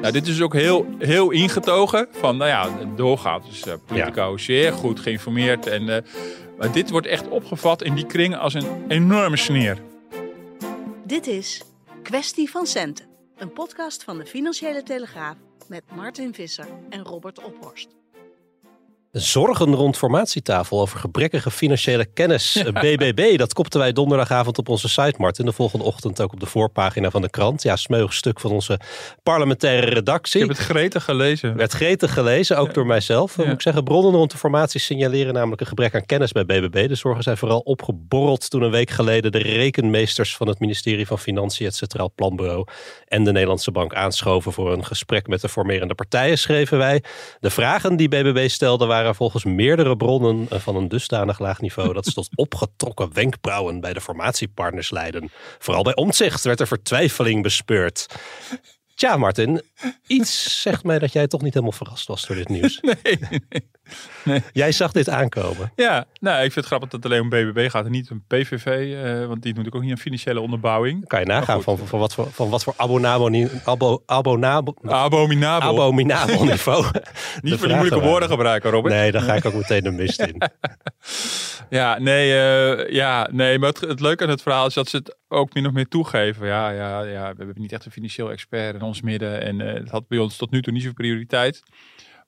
Nou, dit is ook heel, heel ingetogen van, nou ja, doorgaat. Dus uh, Politico zeer goed geïnformeerd. En, uh, maar dit wordt echt opgevat in die kring als een enorme sneer. Dit is Kwestie van Centen. Een podcast van de Financiële Telegraaf met Martin Visser en Robert Ophorst. Zorgen rond formatietafel over gebrekkige financiële kennis. BBB, dat kopten wij donderdagavond op onze site, Martin. De volgende ochtend ook op de voorpagina van de krant. Ja, smeug stuk van onze parlementaire redactie. Ik heb het gretig gelezen. Werd gretig gelezen, ook door mijzelf. Ja. Moet ik zeggen, bronnen rond de formatie signaleren namelijk een gebrek aan kennis bij BBB. De zorgen zijn vooral opgeborreld toen een week geleden de rekenmeesters van het ministerie van Financiën, het Centraal Planbureau en de Nederlandse Bank aanschoven voor een gesprek met de formerende partijen, schreven wij. De vragen die BBB stelde waren volgens meerdere bronnen van een dusdanig laag niveau dat ze tot opgetrokken wenkbrauwen bij de formatiepartners leiden. Vooral bij omzicht werd er vertwijfeling bespeurd. Tja, Martin, iets zegt mij dat jij toch niet helemaal verrast was door dit nieuws. Nee, nee, nee. Jij zag dit aankomen. Ja, nou, ik vind het grappig dat het alleen om BBB gaat en niet om PVV, uh, want die doet ook niet een financiële onderbouwing. Kan je nagaan van, van, wat voor, van wat voor abonabo, abo, abonabo, abominabel, abominabel niveau. niet voor die moeilijke woorden gebruiken, Robert. Nee, dan ga ik ook meteen de mist in. ja, nee, uh, ja, nee, maar het, het leuke aan het verhaal is dat ze het ook min of meer toegeven. Ja, ja, ja, we hebben niet echt een financieel expert in ons midden en uh, het had bij ons tot nu toe niet zo'n prioriteit.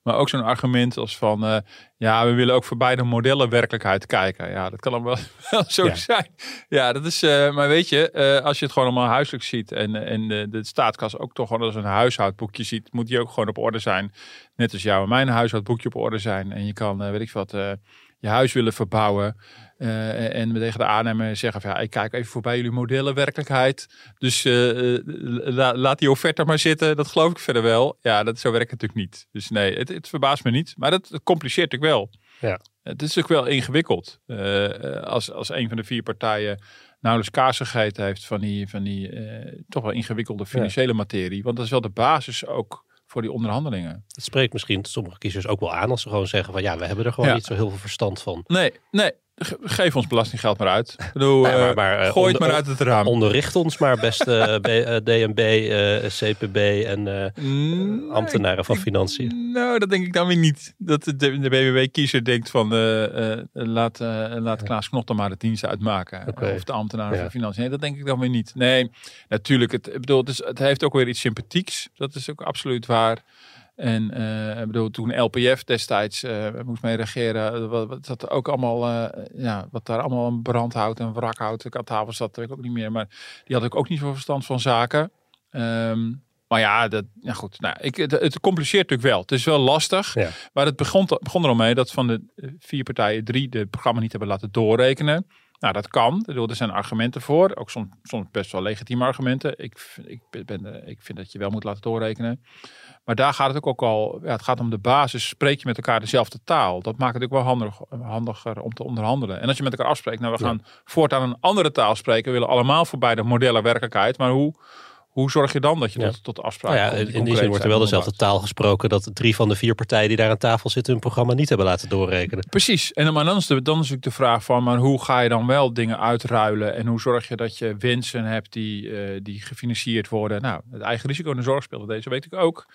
Maar ook zo'n argument als van, uh, ja, we willen ook voorbij de modellen werkelijkheid kijken. Ja, dat kan dan wel, wel zo ja. zijn. Ja, dat is, uh, maar weet je, uh, als je het gewoon allemaal huiselijk ziet en, en de, de staatskas ook toch gewoon als een huishoudboekje ziet, moet die ook gewoon op orde zijn. Net als jouw en mijn huishoudboekje op orde zijn. En je kan, weet ik wat, je huis willen verbouwen. Uh, en we tegen de aannemer zeggen van ja, ik kijk even voorbij jullie modellen werkelijkheid. Dus uh, la, laat die offerte maar zitten. Dat geloof ik verder wel. Ja, dat zo werkt het natuurlijk niet. Dus nee, het, het verbaast me niet. Maar dat, compliceert natuurlijk wel. Ja. Het is natuurlijk wel ingewikkeld. Uh, als, als een van de vier partijen nauwelijks gegeten heeft van die, van die toch wel ingewikkelde financiële ja. materie. Want dat is wel de basis ook voor die onderhandelingen. Het spreekt misschien sommige kiezers ook wel aan als ze gewoon zeggen van ja, we hebben er gewoon ja. niet zo heel veel verstand van. Nee, nee. Geef ons belastinggeld maar uit. Bedoel, nee, maar, maar, uh, gooi onder, het maar uit het raam. Onderricht ons maar, beste uh, DNB, uh, CPB en nee, ambtenaren van Financiën. Nou, dat denk ik dan weer niet. Dat de, de BBB-kiezer denkt van laat, laat Klaas Knot dan maar de dienst uitmaken. Okay. Of de ambtenaren ja. van Financiën. Nee, dat denk ik dan weer niet. Nee, natuurlijk. Het, bedoel, het, is, het heeft ook weer iets sympathieks. Dat is ook absoluut waar. En uh, ik bedoel, toen LPF destijds uh, moest mee regeren, wat, wat dat ook allemaal, uh, ja, wat daar allemaal een brandhout en wrakhout aan tafel zat, weet ik ook niet meer. Maar die had ik ook niet zo verstand van zaken. Um, maar ja, dat, ja goed, nou, ik, het, het compliceert natuurlijk wel. Het is wel lastig. Ja. Maar het begon, begon er al mee dat van de vier partijen drie de programma niet hebben laten doorrekenen. Nou, dat kan. Er zijn argumenten voor. Ook soms, soms best wel legitieme argumenten. Ik, ik, ben, ik vind dat je wel moet laten doorrekenen. Maar daar gaat het ook, ook al. Ja, het gaat om de basis. Spreek je met elkaar dezelfde taal? Dat maakt het ook wel handig, handiger om te onderhandelen. En als je met elkaar afspreekt, nou, we gaan ja. voortaan een andere taal spreken. We willen allemaal voorbij de modellen werkelijkheid. Maar hoe. Hoe zorg je dan dat je ja. tot, tot afspraken nou ja, In die zin wordt er wel dezelfde taal gesproken dat drie van de vier partijen die daar aan tafel zitten hun programma niet hebben laten doorrekenen. Precies. En maar dan is, de, dan is natuurlijk de vraag van, maar hoe ga je dan wel dingen uitruilen en hoe zorg je dat je wensen hebt die, uh, die gefinancierd worden? Nou, het eigen risico in de zorg speelde deze weet ik ook.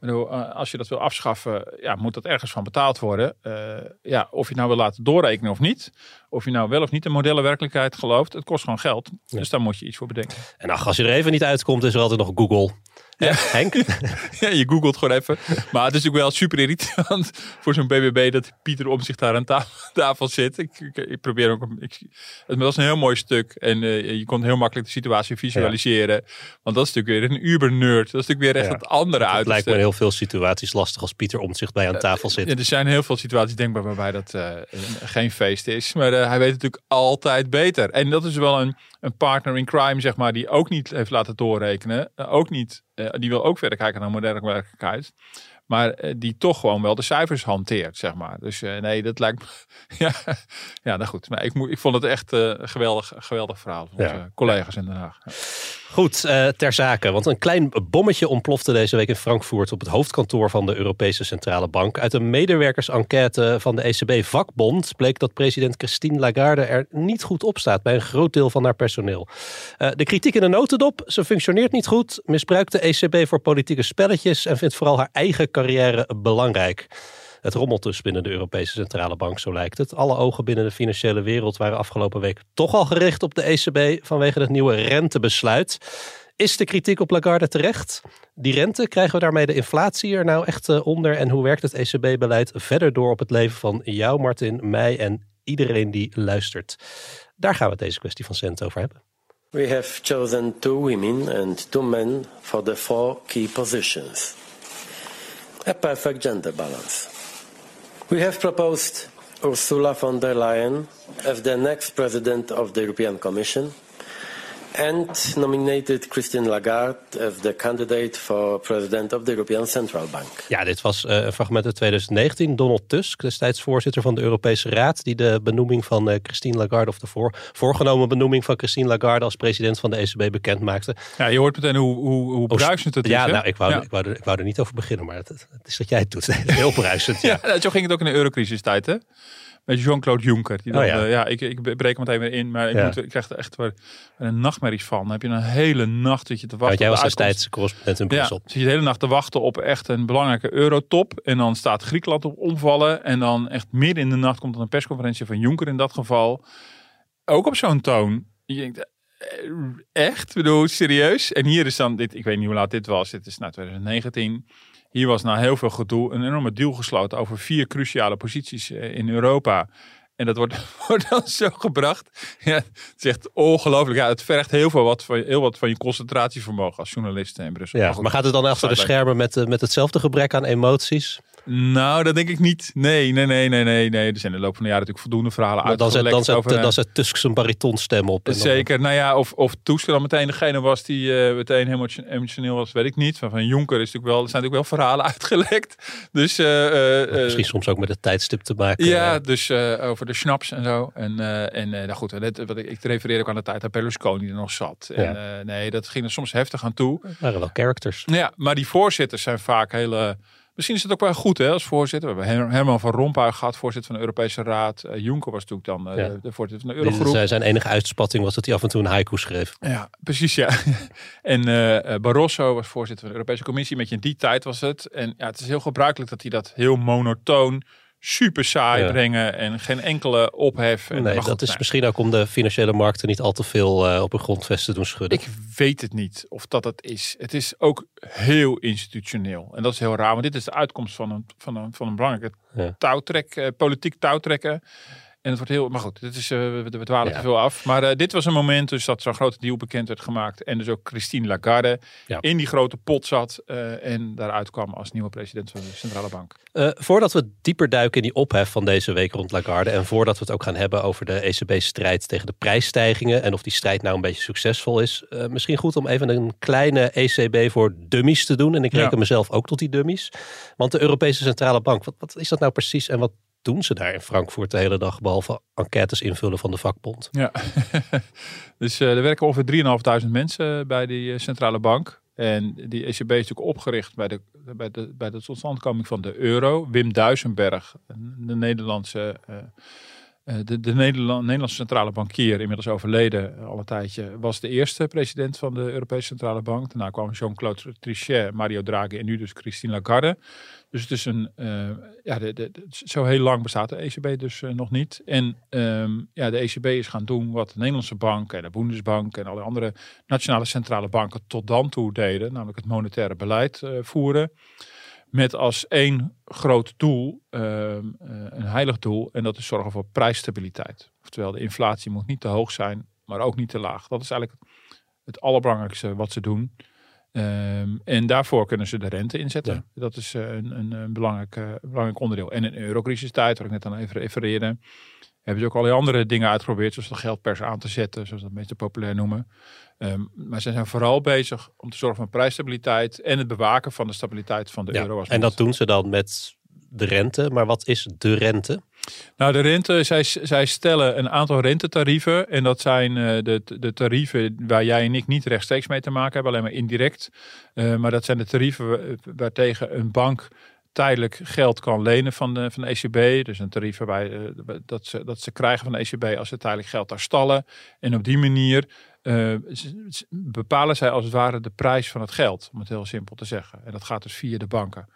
Uh, als je dat wil afschaffen, ja, moet dat ergens van betaald worden. Uh, ja, of je het nou wil laten doorrekenen of niet. Of je nou wel of niet de modellenwerkelijkheid gelooft, het kost gewoon geld. Ja. Dus daar moet je iets voor bedenken. En ach, als je er even niet uitkomt, is er altijd nog Google. Ja, Henk? ja, je googelt gewoon even. Maar het is natuurlijk wel super irritant voor zo'n BBB dat Pieter om zich daar aan tafel, tafel zit. Ik, ik, ik, probeer ook. Ik, het was een heel mooi stuk en uh, je kon heel makkelijk de situatie visualiseren. Ja. Want dat is natuurlijk weer een uber-nerd. Dat is natuurlijk weer echt ja. het andere uit. Het lijkt me heel veel situaties lastig als Pieter om zich bij aan tafel zit. Ja, er zijn heel veel situaties denkbaar waarbij dat uh, geen feest is. Maar uh, hij weet natuurlijk altijd beter. En dat is wel een, een partner in crime, zeg maar, die ook niet heeft laten doorrekenen. ook niet uh, die wil ook verder kijken naar moderne werkelijkheid. Maar die toch gewoon wel de cijfers hanteert, zeg maar. Dus nee, dat lijkt me... ja, ja, nou goed. Maar ik, ik vond het echt een geweldig, geweldig verhaal van onze collega's in Den Haag. Ja. Goed, uh, ter zake. Want een klein bommetje ontplofte deze week in Frankfurt op het hoofdkantoor van de Europese Centrale Bank. Uit een medewerkersenquête van de ECB-vakbond bleek dat president Christine Lagarde er niet goed op staat bij een groot deel van haar personeel. Uh, de kritiek in de notendop, ze functioneert niet goed, misbruikt de ECB voor politieke spelletjes en vindt vooral haar eigen carrière belangrijk. Het rommelt dus binnen de Europese Centrale Bank, zo lijkt het. Alle ogen binnen de financiële wereld waren afgelopen week toch al gericht op de ECB vanwege het nieuwe rentebesluit. Is de kritiek op Lagarde terecht? Die rente, krijgen we daarmee de inflatie er nou echt eh, onder? En hoe werkt het ECB-beleid verder door op het leven van jou, Martin, mij en iedereen die luistert? Daar gaan we het deze kwestie van cent over hebben. We have chosen two women and two men for the four key positions. A perfect gender balance. We have proposed Ursula von der Leyen as the next president of the European Commission and nominated Christine Lagarde as the candidate for president of the European Central Bank. Ja, dit was uh, een fragment uit 2019. Donald Tusk, destijds voorzitter van de Europese Raad, die de benoeming van uh, Christine Lagarde, of de voor, voorgenomen benoeming van Christine Lagarde als president van de ECB bekend maakte. Ja, je hoort meteen hoe, hoe, hoe bruisend het is. Ja, nou, ik wou, Ik, wou er, ik wou er niet over beginnen, maar het, het is dat jij het doet. Heel bruisend. ja. ja, zo ging het ook in de eurocrisistijd, hè? Met Jean-Claude Juncker. Die oh dan, oh, ja. Uh, ja, ik, ik breek hem meteen weer in, maar ik, moet, ik krijg er echt weer een nachtmerries van. Dan heb je een hele nacht dat je te wachten. Ja, jij was destijds correspondent in Brussel. Ja, zit je de hele nacht te wachten op echt een belangrijke eurotop. En dan staat Griekenland op omvallen. En dan echt midden in de nacht komt een persconferentie van Juncker in dat geval. Ook op zo'n toon. Je denkt, eh, echt? Ik bedoel, serieus? En hier is dan, dit, ik weet niet hoe laat dit was. Dit is nou 2019. Hier was na heel veel gedoe een enorme deal gesloten over vier cruciale posities eh, in Europa. En dat wordt, wordt dan zo gebracht. Ja, het is echt ongelooflijk. Ja, het vergt heel, veel wat van, heel wat van je concentratievermogen als journalist in Brussel. Ja, maar gaat het dan achter de schermen met, eh, met hetzelfde gebrek aan emoties? Nou, dat denk ik niet. Nee, nee, nee, nee, nee. nee. Er zijn in de loop van de jaren natuurlijk voldoende verhalen uit. Dan zet, dan zet, over, dan zet Tusk zijn baritonstem op. Zeker. Nou ja, of, of Tusk dan meteen degene was die uh, meteen helemaal emotioneel was, weet ik niet. Van, van Jonker is natuurlijk wel, er zijn natuurlijk wel verhalen uitgelekt. Dus, uh, uh, Misschien soms ook met het tijdstip te maken. Ja, dus over de schnaps en zo. En, en nou goed, wat ik, ik refereer ook aan de tijd dat Berlusconi er nog zat. Ja. En, nee, dat ging er soms heftig aan toe. Dat waren wel characters. Ja, maar die voorzitters zijn vaak hele Misschien is het ook wel goed hè, als voorzitter. We hebben Herman van Rompuy gehad, voorzitter van de Europese Raad. Uh, Juncker was natuurlijk dan uh, de voorzitter van de Eurogroep. Dus, zijn enige uitspatting was dat hij af en toe een haiku schreef. Ja, precies ja. en uh, Barroso was voorzitter van de Europese Commissie. Met je in die tijd was het. En ja, het is heel gebruikelijk dat hij dat heel monotoon super saai brengen en geen enkele ophef. En nee, dat is misschien ook om de financiële markten niet al te veel uh, op een grondvest te doen schudden. Ik weet het niet of dat het is. Het is ook heel institutioneel. En dat is heel raar, want dit is de uitkomst van een, van een, van een belangrijke ja. touwtrek, uh, politiek touwtrekken. En het wordt heel, maar goed, dit is, uh, we, dwalen te veel af. Maar uh, dit was een moment dus dat zo'n grote deal bekend werd gemaakt. En dus ook Christine Lagarde ja. in die grote pot zat. Uh, en daaruit kwam als nieuwe president van de Centrale Bank. voordat we dieper duiken in die ophef van deze week rond Lagarde. En voordat we het ook gaan hebben over de ECB-strijd tegen de prijsstijgingen. En of die strijd nou een beetje succesvol is. misschien goed om even een kleine ECB voor dummies te doen. En ik reken ja. mezelf ook tot die dummies. Want de Europese Centrale Bank, wat, wat is dat nou precies en wat doen ze daar in Frankfurt de hele dag, behalve enquêtes invullen van de vakbond? Ja, dus uh, er werken ongeveer 3.500 mensen bij die uh, centrale bank. En die ECB is natuurlijk opgericht bij de, bij de, bij de totstandkoming van de euro. Wim Duisenberg, de Nederlandse... De, de Nederland, Nederlandse centrale bankier, inmiddels overleden al een tijdje, was de eerste president van de Europese Centrale Bank. Daarna kwamen Jean-Claude Trichet, Mario Draghi en nu dus Christine Lagarde. Dus het is een, uh, ja, de, zo heel lang bestaat de ECB dus uh, nog niet. En um, ja, de ECB is gaan doen wat de Nederlandse bank en de Bundesbank en alle andere nationale centrale banken tot dan toe deden. Namelijk het monetaire beleid uh, voeren. Met als één groot doel, ehm, een heilig doel, en dat is zorgen voor prijsstabiliteit. Oftewel, de inflatie moet niet te hoog zijn, maar ook niet te laag. Dat is eigenlijk het allerbelangrijkste wat ze doen. Um, en daarvoor kunnen ze de rente inzetten. Ja. Dat is uh, een, een, een belangrijk, uh, belangrijk onderdeel. En in eurocrisistijd, waar ik net aan even refereerde, hebben ze ook allerlei andere dingen uitgeprobeerd, zoals de geldpers aan te zetten, zoals dat mensen populair noemen. Ehm, maar ze zijn vooral bezig om te zorgen voor prijsstabiliteit en het bewaken van de stabiliteit van de euro. Als en dat doen ze dan met de rente. Maar wat is de rente? Nou, de rente, zij, zij stellen een aantal rentetarieven. En dat zijn uh, de, de tarieven waar jij en ik niet rechtstreeks mee te maken hebben, alleen maar indirect. Uh, maar dat zijn de tarieven waartegen een bank tijdelijk geld kan lenen van de, van de ECB. Dus een tarief waarbij uh, dat, ze, dat ze krijgen van de ECB als ze tijdelijk geld daar stallen. En op die manier bepalen zij als het ware de prijs van het geld, om het heel simpel te zeggen. En dat gaat dus via de banken.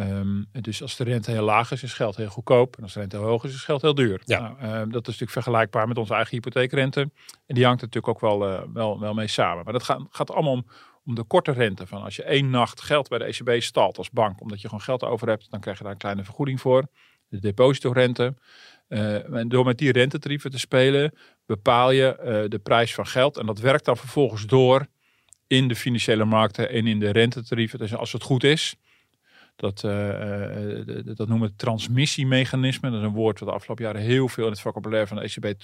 Um, dus als de rente heel laag is, is geld heel goedkoop. En als de rente heel hoog is, is geld heel duur. Ja. Nou, um, dat is natuurlijk vergelijkbaar met onze eigen hypotheekrente. En die hangt er natuurlijk ook wel, uh, wel, wel mee samen. Maar dat gaat, gaat allemaal om, om de korte rente. Van als je één nacht geld bij de ECB stalt als bank, omdat je gewoon geld over hebt, dan krijg je daar een kleine vergoeding voor. De depositorente. Uh, en door met die rentetarieven te spelen, bepaal je uh, de prijs van geld. En dat werkt dan vervolgens door in de financiële markten en in de rentetarieven. Dus als het goed is, dat, uh, dat noemen we transmissiemechanisme. Dat is een woord wat de afgelopen jaren heel veel in het vocabulaire van de ECB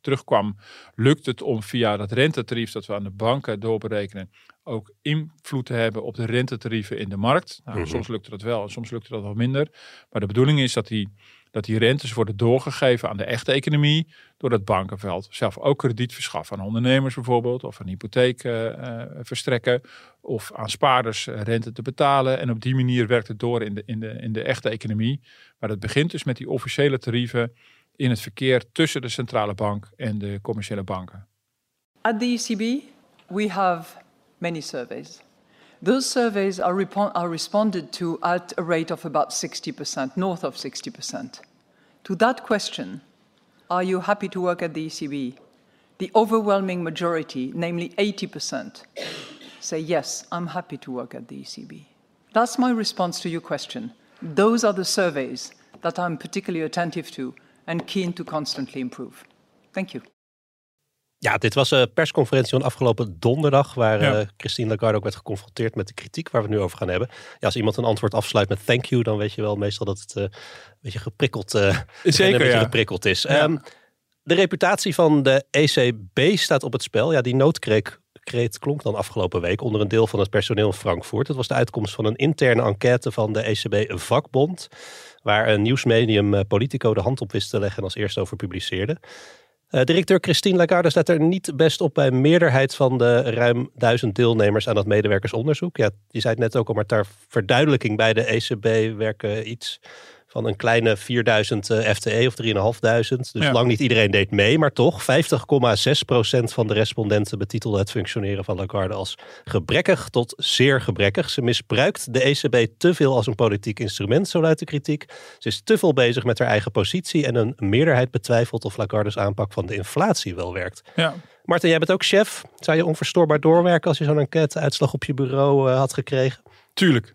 terugkwam. Lukt het om via dat rentetarief dat we aan de banken doorberekenen ook invloed te hebben op de rentetarieven in de markt? Nou, mhm. Soms lukt dat wel en soms lukt dat wat minder. Maar de bedoeling is dat die dat die rentes worden doorgegeven aan de echte economie door het bankenveld. Zelf ook krediet verschaffen aan ondernemers bijvoorbeeld, of een hypotheek uh, verstrekken, of aan spaarders uh, rente te betalen. En op die manier werkt het door in de, in de, in de echte economie. Maar het begint dus met die officiële tarieven in het verkeer tussen de centrale bank en de commerciële banken. At the ECB, we have many surveys. Those surveys are, are, responded to at a rate of about 60%, north of 60%. To that question, are you happy to work at the ECB? The overwhelming majority, namely 80%, say, yes, I'm happy to work at the ECB. That's my response to your question. Those are the surveys that I'm particularly attentive to and keen to constantly improve. Thank you. Ja, dit was een persconferentie van afgelopen donderdag, waar ja. uh, Christine Lagarde ook werd geconfronteerd met de kritiek waar we het nu over gaan hebben. Ja, als iemand een antwoord afsluit met thank you, dan weet je wel meestal dat het uh, een beetje geprikkeld, uh, Zeker, een beetje ja. geprikkeld is. Ja. Um, de reputatie van de ECB staat op het spel. Ja, die noodkreet kreet klonk dan afgelopen week onder een deel van het personeel in Frankfurt. Het was de uitkomst van een interne enquête van de ECB-vakbond, waar een nieuwsmedium Politico de hand op wist te leggen en als eerste over publiceerde. Uh, directeur Christine Lagarde staat er niet best op bij meerderheid van de ruim duizend deelnemers aan dat medewerkersonderzoek. Ja, je zei het net ook al, maar ter verduidelijking bij de ECB werken iets van een kleine 4000 uh, FTE of 3500. Dus ja. lang niet iedereen deed mee, maar toch 50,6% van de respondenten betitelde het functioneren van Lagarde als gebrekkig tot zeer gebrekkig. Ze misbruikt de ECB te veel als een politiek instrument, zo luidt de kritiek. Ze is te veel bezig met haar eigen positie en een meerderheid betwijfelt of Lagarde's aanpak van de inflatie wel werkt. Ja. Martin, jij bent ook chef. Zou je onverstoorbaar doorwerken als je zo'n enquête-uitslag op je bureau uh, had gekregen? Tuurlijk.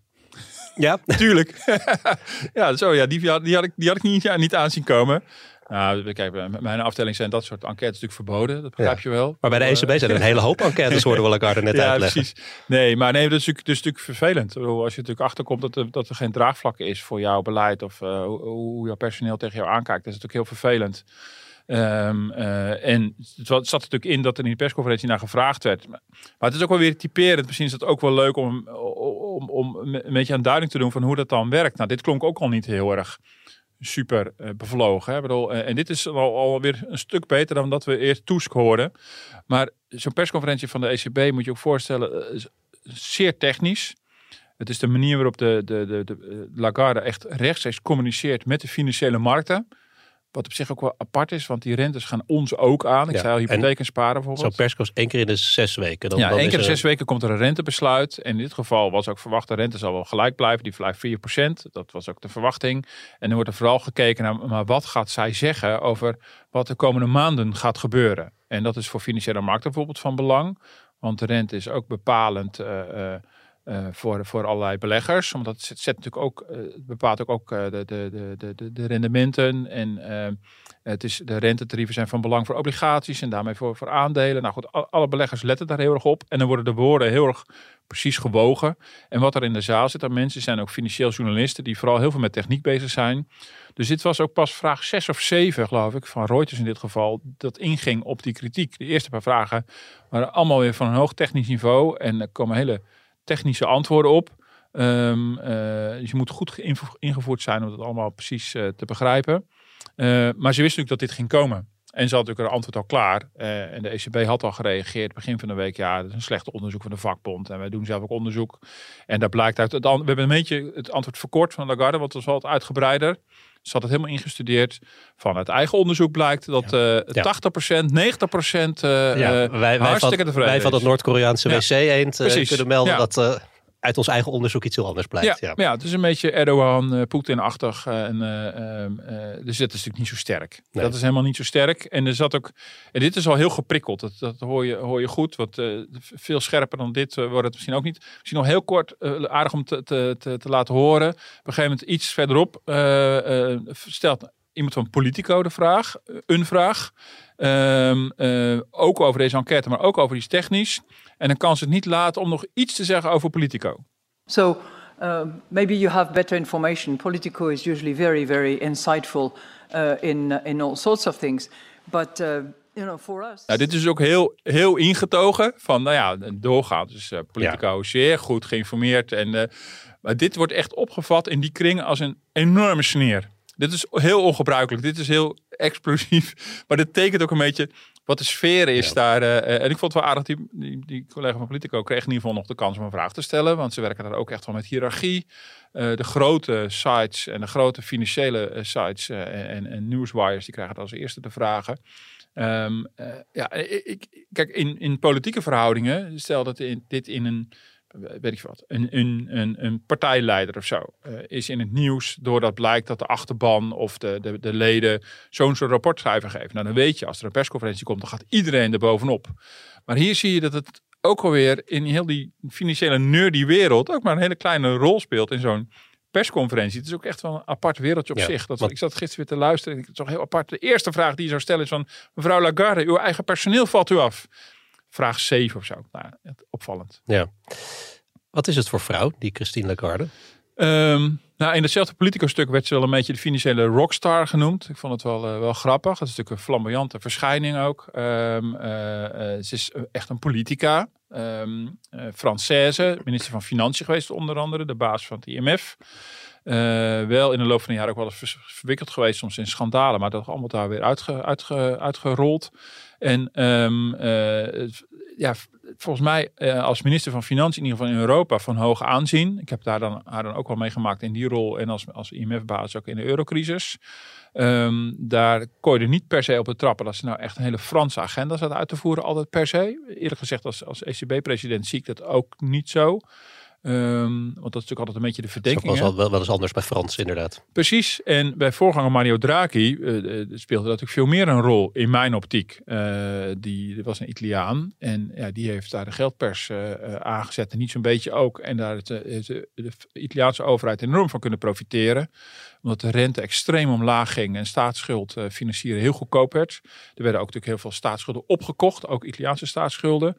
Ja, tuurlijk. ja, zo ja, die, die, had, ik, die had ik niet, ja, niet aanzien komen. Nou, kijk, mijn afdeling zijn dat soort enquêtes natuurlijk verboden. Dat begrijp ja. je wel. Maar bij de ECB zijn er een hele hoop enquêtes, hoorden we elkaar er net ja, uitleggen. precies. Nee, maar nee, dat is natuurlijk, dat is natuurlijk vervelend. Als je natuurlijk achterkomt dat er, dat er geen draagvlak is voor jouw beleid of uh, hoe jouw personeel tegen jou aankijkt, dat is natuurlijk heel vervelend. Um, uh, en het zat natuurlijk in dat er in die persconferentie naar gevraagd werd. Maar, het is ook wel weer typerend. Misschien is het ook wel leuk om, om, om een beetje aan duiding te doen van hoe dat dan werkt. Nou, dit klonk ook al niet heel erg super uh, bevlogen. Hè? Bedoel, uh, en dit is al, alweer een stuk beter dan dat we eerst Tusk hoorden. Maar zo'n persconferentie van de ECB moet je ook voorstellen, zeer technisch. Het is de manier waarop de, de, de, de Lagarde echt rechtstreeks communiceert met de financiële markten. Wat op zich ook wel apart is, want die rentes gaan ons ook aan. Ik ja, zei al, hypotheek en sparen bijvoorbeeld. Zo'n perskost één keer in de zes weken. Dan, ja, dan één keer in de zes weken komt er een rentebesluit. En in dit geval was ook verwacht, de rente zal wel gelijk blijven. Die blijft 4%. Dat was ook de verwachting. En dan wordt er vooral gekeken naar, maar wat gaat zij zeggen over wat de komende maanden gaat gebeuren. En dat is voor financiële markten bijvoorbeeld van belang. Want de rente is ook bepalend... Uh, uh, uh, voor, voor allerlei beleggers. Omdat het zet, natuurlijk ook, uh, bepaalt ook, ook de, de, de, de, de rendementen. En het is, de rentetarieven zijn van belang voor obligaties en daarmee voor, voor aandelen. Nou goed, alle beleggers letten daar heel erg op. En dan worden de woorden heel erg precies gewogen. En wat er in de zaal zit, aan mensen zijn ook financieel journalisten die vooral heel veel met techniek bezig zijn. Dus dit was ook pas vraag 6 of 7, geloof ik, van Reuters in dit geval, dat inging op die kritiek. De eerste paar vragen waren allemaal weer van een hoog technisch niveau en er komen hele technische antwoorden op. Um, je moet goed ingevoerd zijn om het allemaal precies uh, te begrijpen. Uh, maar ze wisten natuurlijk dat dit ging komen. En ze had natuurlijk een antwoord al klaar. En de ECB had al gereageerd begin van de week. Ja, dat is een slecht onderzoek van de vakbond. En wij doen zelf ook onderzoek. En dat blijkt uit het. We hebben een beetje het antwoord verkort van Lagarde, want het was wat uitgebreider. Ze had het helemaal ingestudeerd. Van het eigen onderzoek blijkt dat ja. Uh, 80%, 90% uh, ja, wij, hartstikke tevreden Wij van het Noord-Koreaanse wc-eend kunnen melden dat uit ons eigen onderzoek iets heel anders blijkt. Ja, ja. het is een beetje Erdogan, uh, Poetin-achtig. En, uh, dus dat is natuurlijk niet zo sterk. Dat is helemaal niet zo sterk. En er zat ook, en dit is al heel geprikkeld. Dat, dat hoor, je, hoor je goed. Wat, veel scherper dan dit wordt het misschien ook niet. Misschien nog heel kort, aardig om te, te, te, te, laten horen. Op een gegeven moment iets verderop stelt iemand van Politico de vraag, een vraag. Um, ook over deze enquête, maar ook over iets technisch. En dan kan ze het niet laten om nog iets te zeggen over Politico. So, uh, maybe you have better information. Politico is usually very, very insightful uh, in, uh, in all sorts of things. But uh, you know, for us. Nou, dit is ook heel, heel ingetogen van, nou ja, doorgaan. Dus uh, Politico ja. zeer goed geïnformeerd. En, uh, maar dit wordt echt opgevat in die kringen als een enorme sneer. Dit is heel ongebruikelijk. Dit is heel explosief. Maar dit tekent ook een beetje wat de sfeer is daar. Uh, en ik vond het wel aardig, die, die, die, collega van Politico kreeg in ieder geval nog de kans om een vraag te stellen. Want ze werken daar ook echt wel met hiërarchie. Uh, de grote sites en de grote financiële uh, sites en, en newswires, die krijgen als eerste de vragen. Um, ja, ik, kijk, in, in politieke verhoudingen, stel dat in, dit in een weet ik wat, een, een, een, een partijleider of zo uh, is in het nieuws doordat blijkt dat de achterban of de, de, de leden zo'n soort rapport schrijven geven. Nou, dan weet je, als er een persconferentie komt, dan gaat iedereen er bovenop. Maar hier zie je dat het ook alweer in heel die financiële nerdy wereld ook maar een hele kleine rol speelt in zo'n persconferentie. Het is ook echt wel een apart wereldje op zich. Dat, Ik zat gisteren weer te luisteren en ik het toch heel apart. De eerste vraag die je zou stellen is van, mevrouw Lagarde, uw eigen personeel valt u af vraag 7 of zo. Nou, opvallend. Ja. Wat is het voor vrouw, die Christine Lagarde? Um, nou, in hetzelfde politicus-stuk werd ze wel een beetje de financiële rockstar genoemd. Ik vond het wel, uh, wel grappig. Het is natuurlijk een flamboyante verschijning ook. Um, uh, uh, ze is echt een politica. Um, Française, minister van Financiën geweest onder andere. De baas van het IMF. Wel in de loop van de jaren ook wel eens verwikkeld geweest, soms in schandalen, maar dat allemaal daar weer uitge, uitge, uitgerold. En um, uh, ja, volgens mij uh, als minister van Financiën, in ieder geval in Europa, van hoog aanzien. Ik heb daar dan, haar dan ook wel meegemaakt in die rol en als, als IMF-baas ook in de eurocrisis. Um, daar kon je niet per se op de trappen dat ze nou echt een hele Franse agenda zat uit te voeren, altijd per se. Eerlijk gezegd, als, als ECB-president zie ik dat ook niet zo. Um, want dat is natuurlijk altijd een beetje de verdenking. Dat was wel, wel eens anders bij Frans, inderdaad. Precies. En bij voorganger Mario Draghi uh, speelde dat natuurlijk veel meer een rol in mijn optiek. Uh, die was een Italiaan en ja, die heeft daar de geldpers uh, aangezet en niet zo'n beetje ook. En daar heeft de, de Italiaanse overheid enorm van kunnen profiteren omdat de rente extreem omlaag ging en staatsschuld uh, financieren heel goedkoop werd. Er werden ook natuurlijk heel veel staatsschulden opgekocht, ook Italiaanse staatsschulden.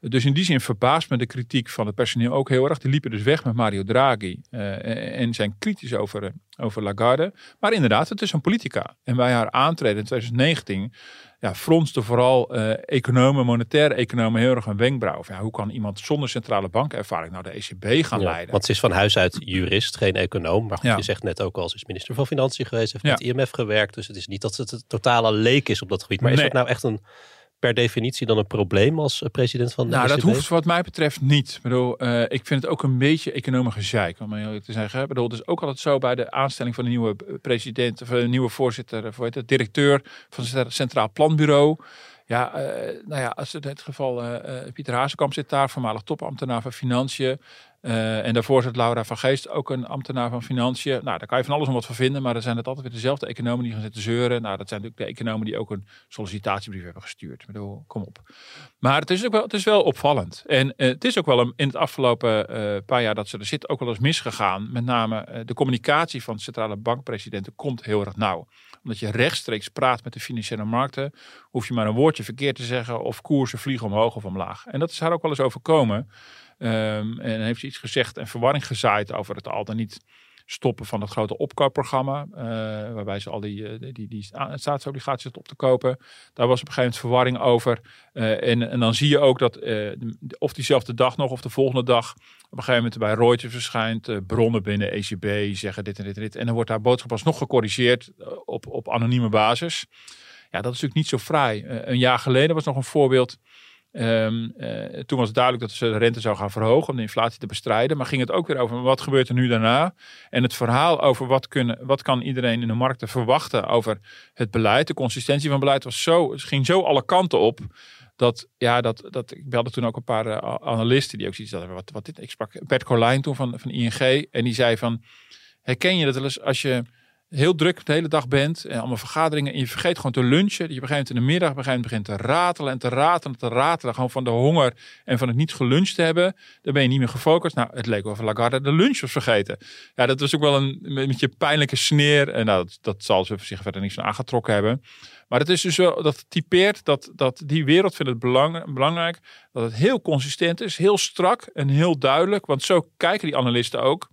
Dus in die zin verbaast me de kritiek van het personeel ook heel erg. Die liepen dus weg met Mario Draghi uh, en zijn kritisch over, uh, over Lagarde. Maar inderdaad, het is een politica. En bij haar aantreden in 2019 ja, fronste vooral uh, economen, monetaire economen heel erg een wenkbrauw. Ja, hoe kan iemand zonder centrale bankervaring nou de ECB gaan leiden? Want ze is van huis uit jurist, geen econoom. Maar ja. je zegt net ook al, ze is minister van Financiën geweest, heeft met IMF gewerkt. Dus het is niet dat het een totale leek is op dat gebied. Maar is dat nou echt een per definitie dan een probleem als eh, president van de Nou, ECB? dat hoeft wat mij betreft niet. Ik, bedoel, uh, ik vind het ook een beetje economische gezeik, om eerlijk te zeggen. Ik bedoel, het is ook altijd zo bij de aanstelling van een nieuwe president, of een nieuwe voorzitter, of het, directeur van het Centraal Planbureau. Ja, uh, nou ja, als in het geval uh, Pieter Hazekamp zit daar, voormalig topambtenaar van Financiën. En daarvoor zit Laura van Geest, ook een ambtenaar van Financiën. Nou, daar kan je van alles om wat van vinden, maar er zijn het altijd weer dezelfde economen die gaan zitten zeuren. Nou, dat zijn natuurlijk de economen die ook een sollicitatiebrief hebben gestuurd. Kom op. Maar het is ook wel, het is wel opvallend. En het is ook wel een, in het afgelopen paar jaar dat ze er zit ook wel eens misgegaan. Met name de communicatie van centrale bankpresidenten komt heel erg nauw. Omdat je rechtstreeks praat met de financiële markten, hoef je maar een woordje verkeerd te zeggen of koersen vliegen omhoog of omlaag. En dat is haar ook wel eens overkomen. Um, en heeft ze iets gezegd en verwarring gezaaid over het al dan niet stoppen van het grote opkoopprogramma. Uh, waarbij ze al die, uh, die, die, staatsobligaties op te kopen. Daar was op een gegeven moment verwarring over. Uh, en, en dan zie je ook dat of diezelfde dag nog of de volgende dag op een gegeven moment bij Reuters verschijnt. bronnen binnen ECB zeggen dit en dit en dit. En dan wordt daar boodschap alsnog gecorrigeerd op, op anonieme basis. Ja, dat is natuurlijk niet zo fraai. een jaar geleden was nog een voorbeeld uh, toen was het duidelijk dat ze de rente zou gaan verhogen om de inflatie te bestrijden. Maar ging het ook weer over wat gebeurt er nu daarna? En het verhaal over wat, kunnen, wat kan iedereen in de markten verwachten over het beleid. De consistentie van beleid was zo, ging zo alle kanten op. Dat, ja, dat, dat, ik belde toen ook een paar uh, analisten die ook zoiets hadden. Wat, wat dit, ik sprak Bert Colijn toen van, van ING. En die zei van, herken je dat als je heel druk de hele dag bent en allemaal vergaderingen en je vergeet gewoon te lunchen. Je begint in de middag begint, begint te ratelen en te ratelen en te ratelen. Gewoon van de honger en van het niet geluncht hebben. Dan ben je niet meer gefocust. Nou, het leek wel van Lagarde de lunch was vergeten. Ja, dat was ook wel een beetje pijnlijke sneer. En nou, dat, dat zal ze zich verder van aangetrokken hebben. Maar het is dus wel, dat typeert dat, dat die wereld vindt het belang, belangrijk. Dat het heel consistent is, heel strak en heel duidelijk. Want zo kijken die analisten ook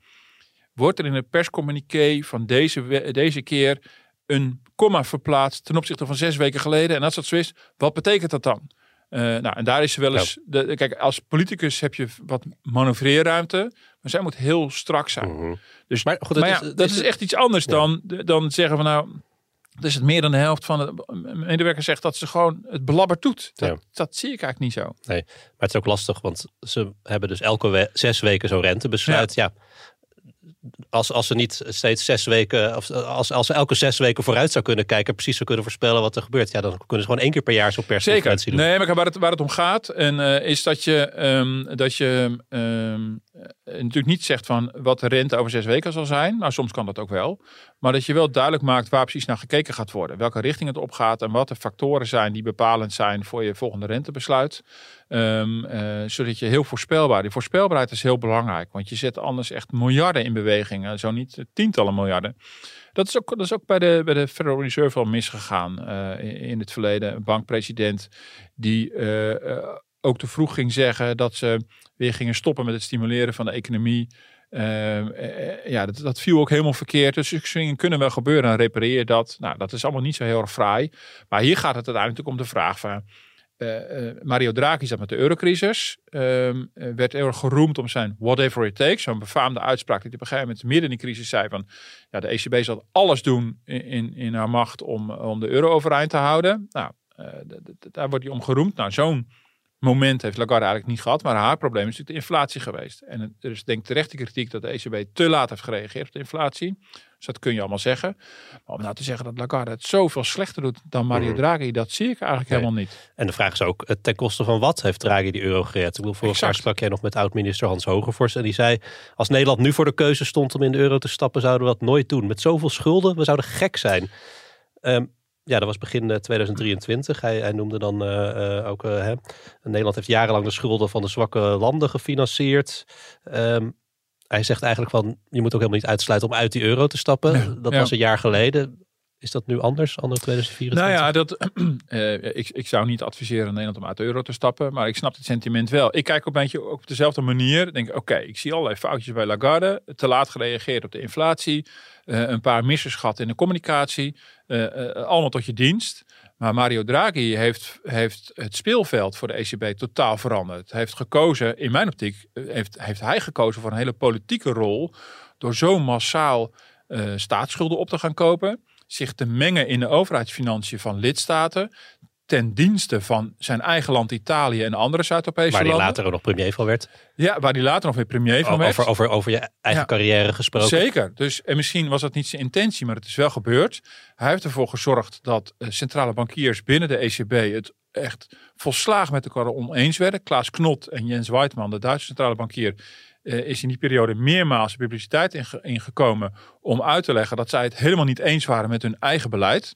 wordt er in het perscommuniqué van deze, deze keer een komma verplaatst ten opzichte van zes weken geleden. En als dat zo is, wat betekent dat dan? Uh, nou, en daar is wel eens. De, kijk, als politicus heb je wat manoeuvreerruimte, maar zij moet heel strak zijn. Mhm. Dus, maar, goed, ja, is, dat is, echt iets anders dan, dan zeggen van nou. Dat is het meer dan de helft van de medewerkers zegt dat ze gewoon het belabberd doet. Dat, dat zie ik eigenlijk niet zo. Nee, maar het is ook lastig, want ze hebben dus elke zes weken zo'n rentebesluit. Ja. Als, als ze niet steeds zes weken, of als, als ze elke zes weken vooruit zou kunnen kijken, precies zou kunnen voorspellen wat er gebeurt, ja, dan kunnen ze gewoon één keer per jaar zo'n persconferentie doen. Nee, maar waar het, waar het om gaat, en, uh, is dat je, um, dat je um, natuurlijk niet zegt van wat de rente over zes weken zal zijn. Nou, soms kan dat ook wel. Maar dat je wel duidelijk maakt waar precies naar gekeken gaat worden. Welke richting het opgaat en wat de factoren zijn die bepalend zijn voor je volgende rentebesluit. Um, uh, zodat je heel voorspelbaar. Die voorspelbaarheid is heel belangrijk. Want je zet anders echt miljarden in beweging. Zo niet tientallen miljarden. Dat is ook, dat is ook bij, de, bij de Federal Reserve al misgegaan in, in, het verleden. Een bankpresident die uh, ook te vroeg ging zeggen dat ze weer gingen stoppen met het stimuleren van de economie. Uh, ja, dat, dat, viel ook helemaal verkeerd. Dus succesingen kunnen wel gebeuren en repareer dat. Nou, dat is allemaal niet zo heel erg fraai. Maar hier gaat het uiteindelijk om de vraag van... Uh, uh, Mario Draghi zat met de eurocrisis. Ehm, werd heel erg geroemd om zijn whatever it takes. Zo'n befaamde uitspraak die op een gegeven moment midden in die crisis zei van... Ja, de ECB zal alles doen in, in, in haar macht om, om de euro overeind te houden. Nou, daar wordt hij om geroemd. Nou, zo'n moment heeft Lagarde eigenlijk niet gehad. Maar haar probleem is natuurlijk de inflatie geweest. En er is denk ik terecht de kritiek dat de ECB te laat heeft gereageerd op de inflatie. Dus dat kun je allemaal zeggen. Maar om nou te zeggen dat Lagarde het zoveel slechter doet dan Mario mhm. Draghi, dat zie ik eigenlijk helemaal niet. En de vraag is ook, eh, ten koste van wat heeft Draghi die euro gered? Ik bedoel, vorig jaar sprak jij nog met oud-minister Hans Hogevorst. En die zei, als Nederland nu voor de keuze stond om in de euro te stappen, zouden we dat nooit doen. Met zoveel schulden, we zouden gek zijn. Um, ja, dat was begin 2023. Eh, hij, hij noemde dan uh, uh, ook, hè, Nederland heeft jarenlang de schulden van de zwakke landen gefinancierd. Um, hij zegt eigenlijk van, je moet ook helemaal niet uitsluiten om uit die euro te stappen. dat was een jaar geleden. Is dat nu anders, anno 2024? Nou ja, dat, ik, ik zou niet adviseren Nederland om uit de euro te stappen. Maar ik snap het sentiment wel. Ik kijk op een beetje op dezelfde manier. Denk, oké, ik zie allerlei foutjes bij Lagarde. Te laat gereageerd op de inflatie. een paar missers gehad in de communicatie. Eh, eh, allemaal tot je dienst. Maar Mario Draghi heeft, heeft het speelveld voor de ECB totaal veranderd. Hij heeft gekozen, in mijn optiek, eh, heeft, heeft hij gekozen voor een hele politieke rol. Door zo massaal uh, staatsschulden op te gaan kopen. Zich te mengen in de overheidsfinanciën van lidstaten ten dienste van zijn eigen land Italië en andere Zuid-Europese landen. Waar hij later ook nog premier van werd. Ja, waar hij later nog weer premier van werd. Over, over, over je eigen carrière gesproken. Zeker. Dus, en misschien was dat niet zijn intentie, maar het is wel gebeurd. Hij heeft ervoor gezorgd dat uh, centrale bankiers binnen de ECB het echt volslagen met elkaar oneens werden. Klaas Knot en Jens Weidmann, de Duitse centrale bankier, uh, is in die periode meermaals publiciteit ingekomen om uit te leggen dat zij het helemaal niet eens waren met hun eigen beleid.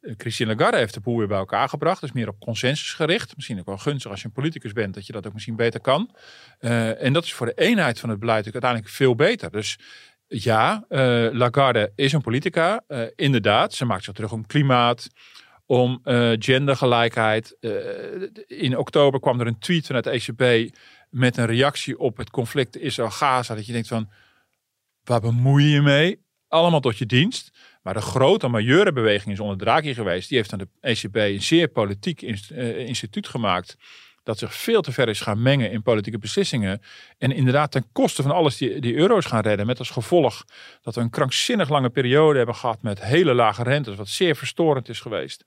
Uh, Christine Lagarde heeft de boel weer bij elkaar gebracht. Dus meer op consensus gericht. Misschien ook wel gunstig als je een politicus bent, dat je dat ook misschien beter kan. Uh, en dat is voor de eenheid van het beleid uiteindelijk veel beter. Dus ja, Lagarde is een politica. inderdaad, ze maakt zich terug om klimaat, om gendergelijkheid. in oktober kwam er een tweet vanuit de ECB met een reactie op het conflict Israël-Gaza. Dat je denkt van, waar bemoei je mee? Allemaal tot je dienst. Maar de grote majeure beweging is onder Draghi geweest. Die heeft aan de ECB een zeer politiek eh, instituut gemaakt. Dat zich veel te ver is gaan mengen in politieke beslissingen. En inderdaad ten koste van alles die, die euro's gaan redden. Met als gevolg dat we een krankzinnig lange periode hebben gehad met hele lage rentes. Wat zeer verstorend is geweest.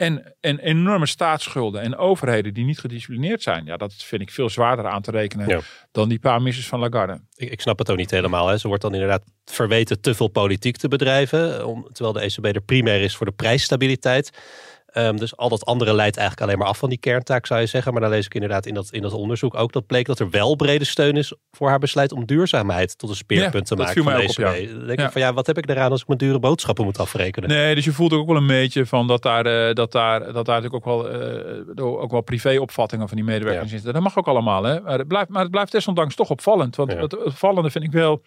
En, en enorme staatsschulden en overheden die niet gedisciplineerd zijn. Ja, dat vind ik veel zwaarder aan te rekenen dan die paar missies van Lagarde. Ik, ik snap het ook niet helemaal. Hè. Ze wordt dan inderdaad verweten te veel politiek te bedrijven. Om, terwijl de ECB er primair is voor de prijsstabiliteit. Um, dus al dat andere leidt eigenlijk alleen maar af van die kerntaak, zou je zeggen. Maar dan lees ik inderdaad in dat, in dat onderzoek ook dat bleek dat er wel brede steun is voor haar besluit om duurzaamheid tot een speerpunt te maken van de ECB. Dan denk ik van ja, wat heb ik eraan als ik mijn dure boodschappen moet afrekenen? Nee, dus je voelt ook wel een beetje van dat daar, uh, dat daar, dat daar natuurlijk ook wel, uh, ook wel privéopvattingen van die medewerkers ja. zitten. Dat mag ook allemaal, hè. Maar het blijft, maar het blijft desondanks toch opvallend. Want het opvallende vind ik wel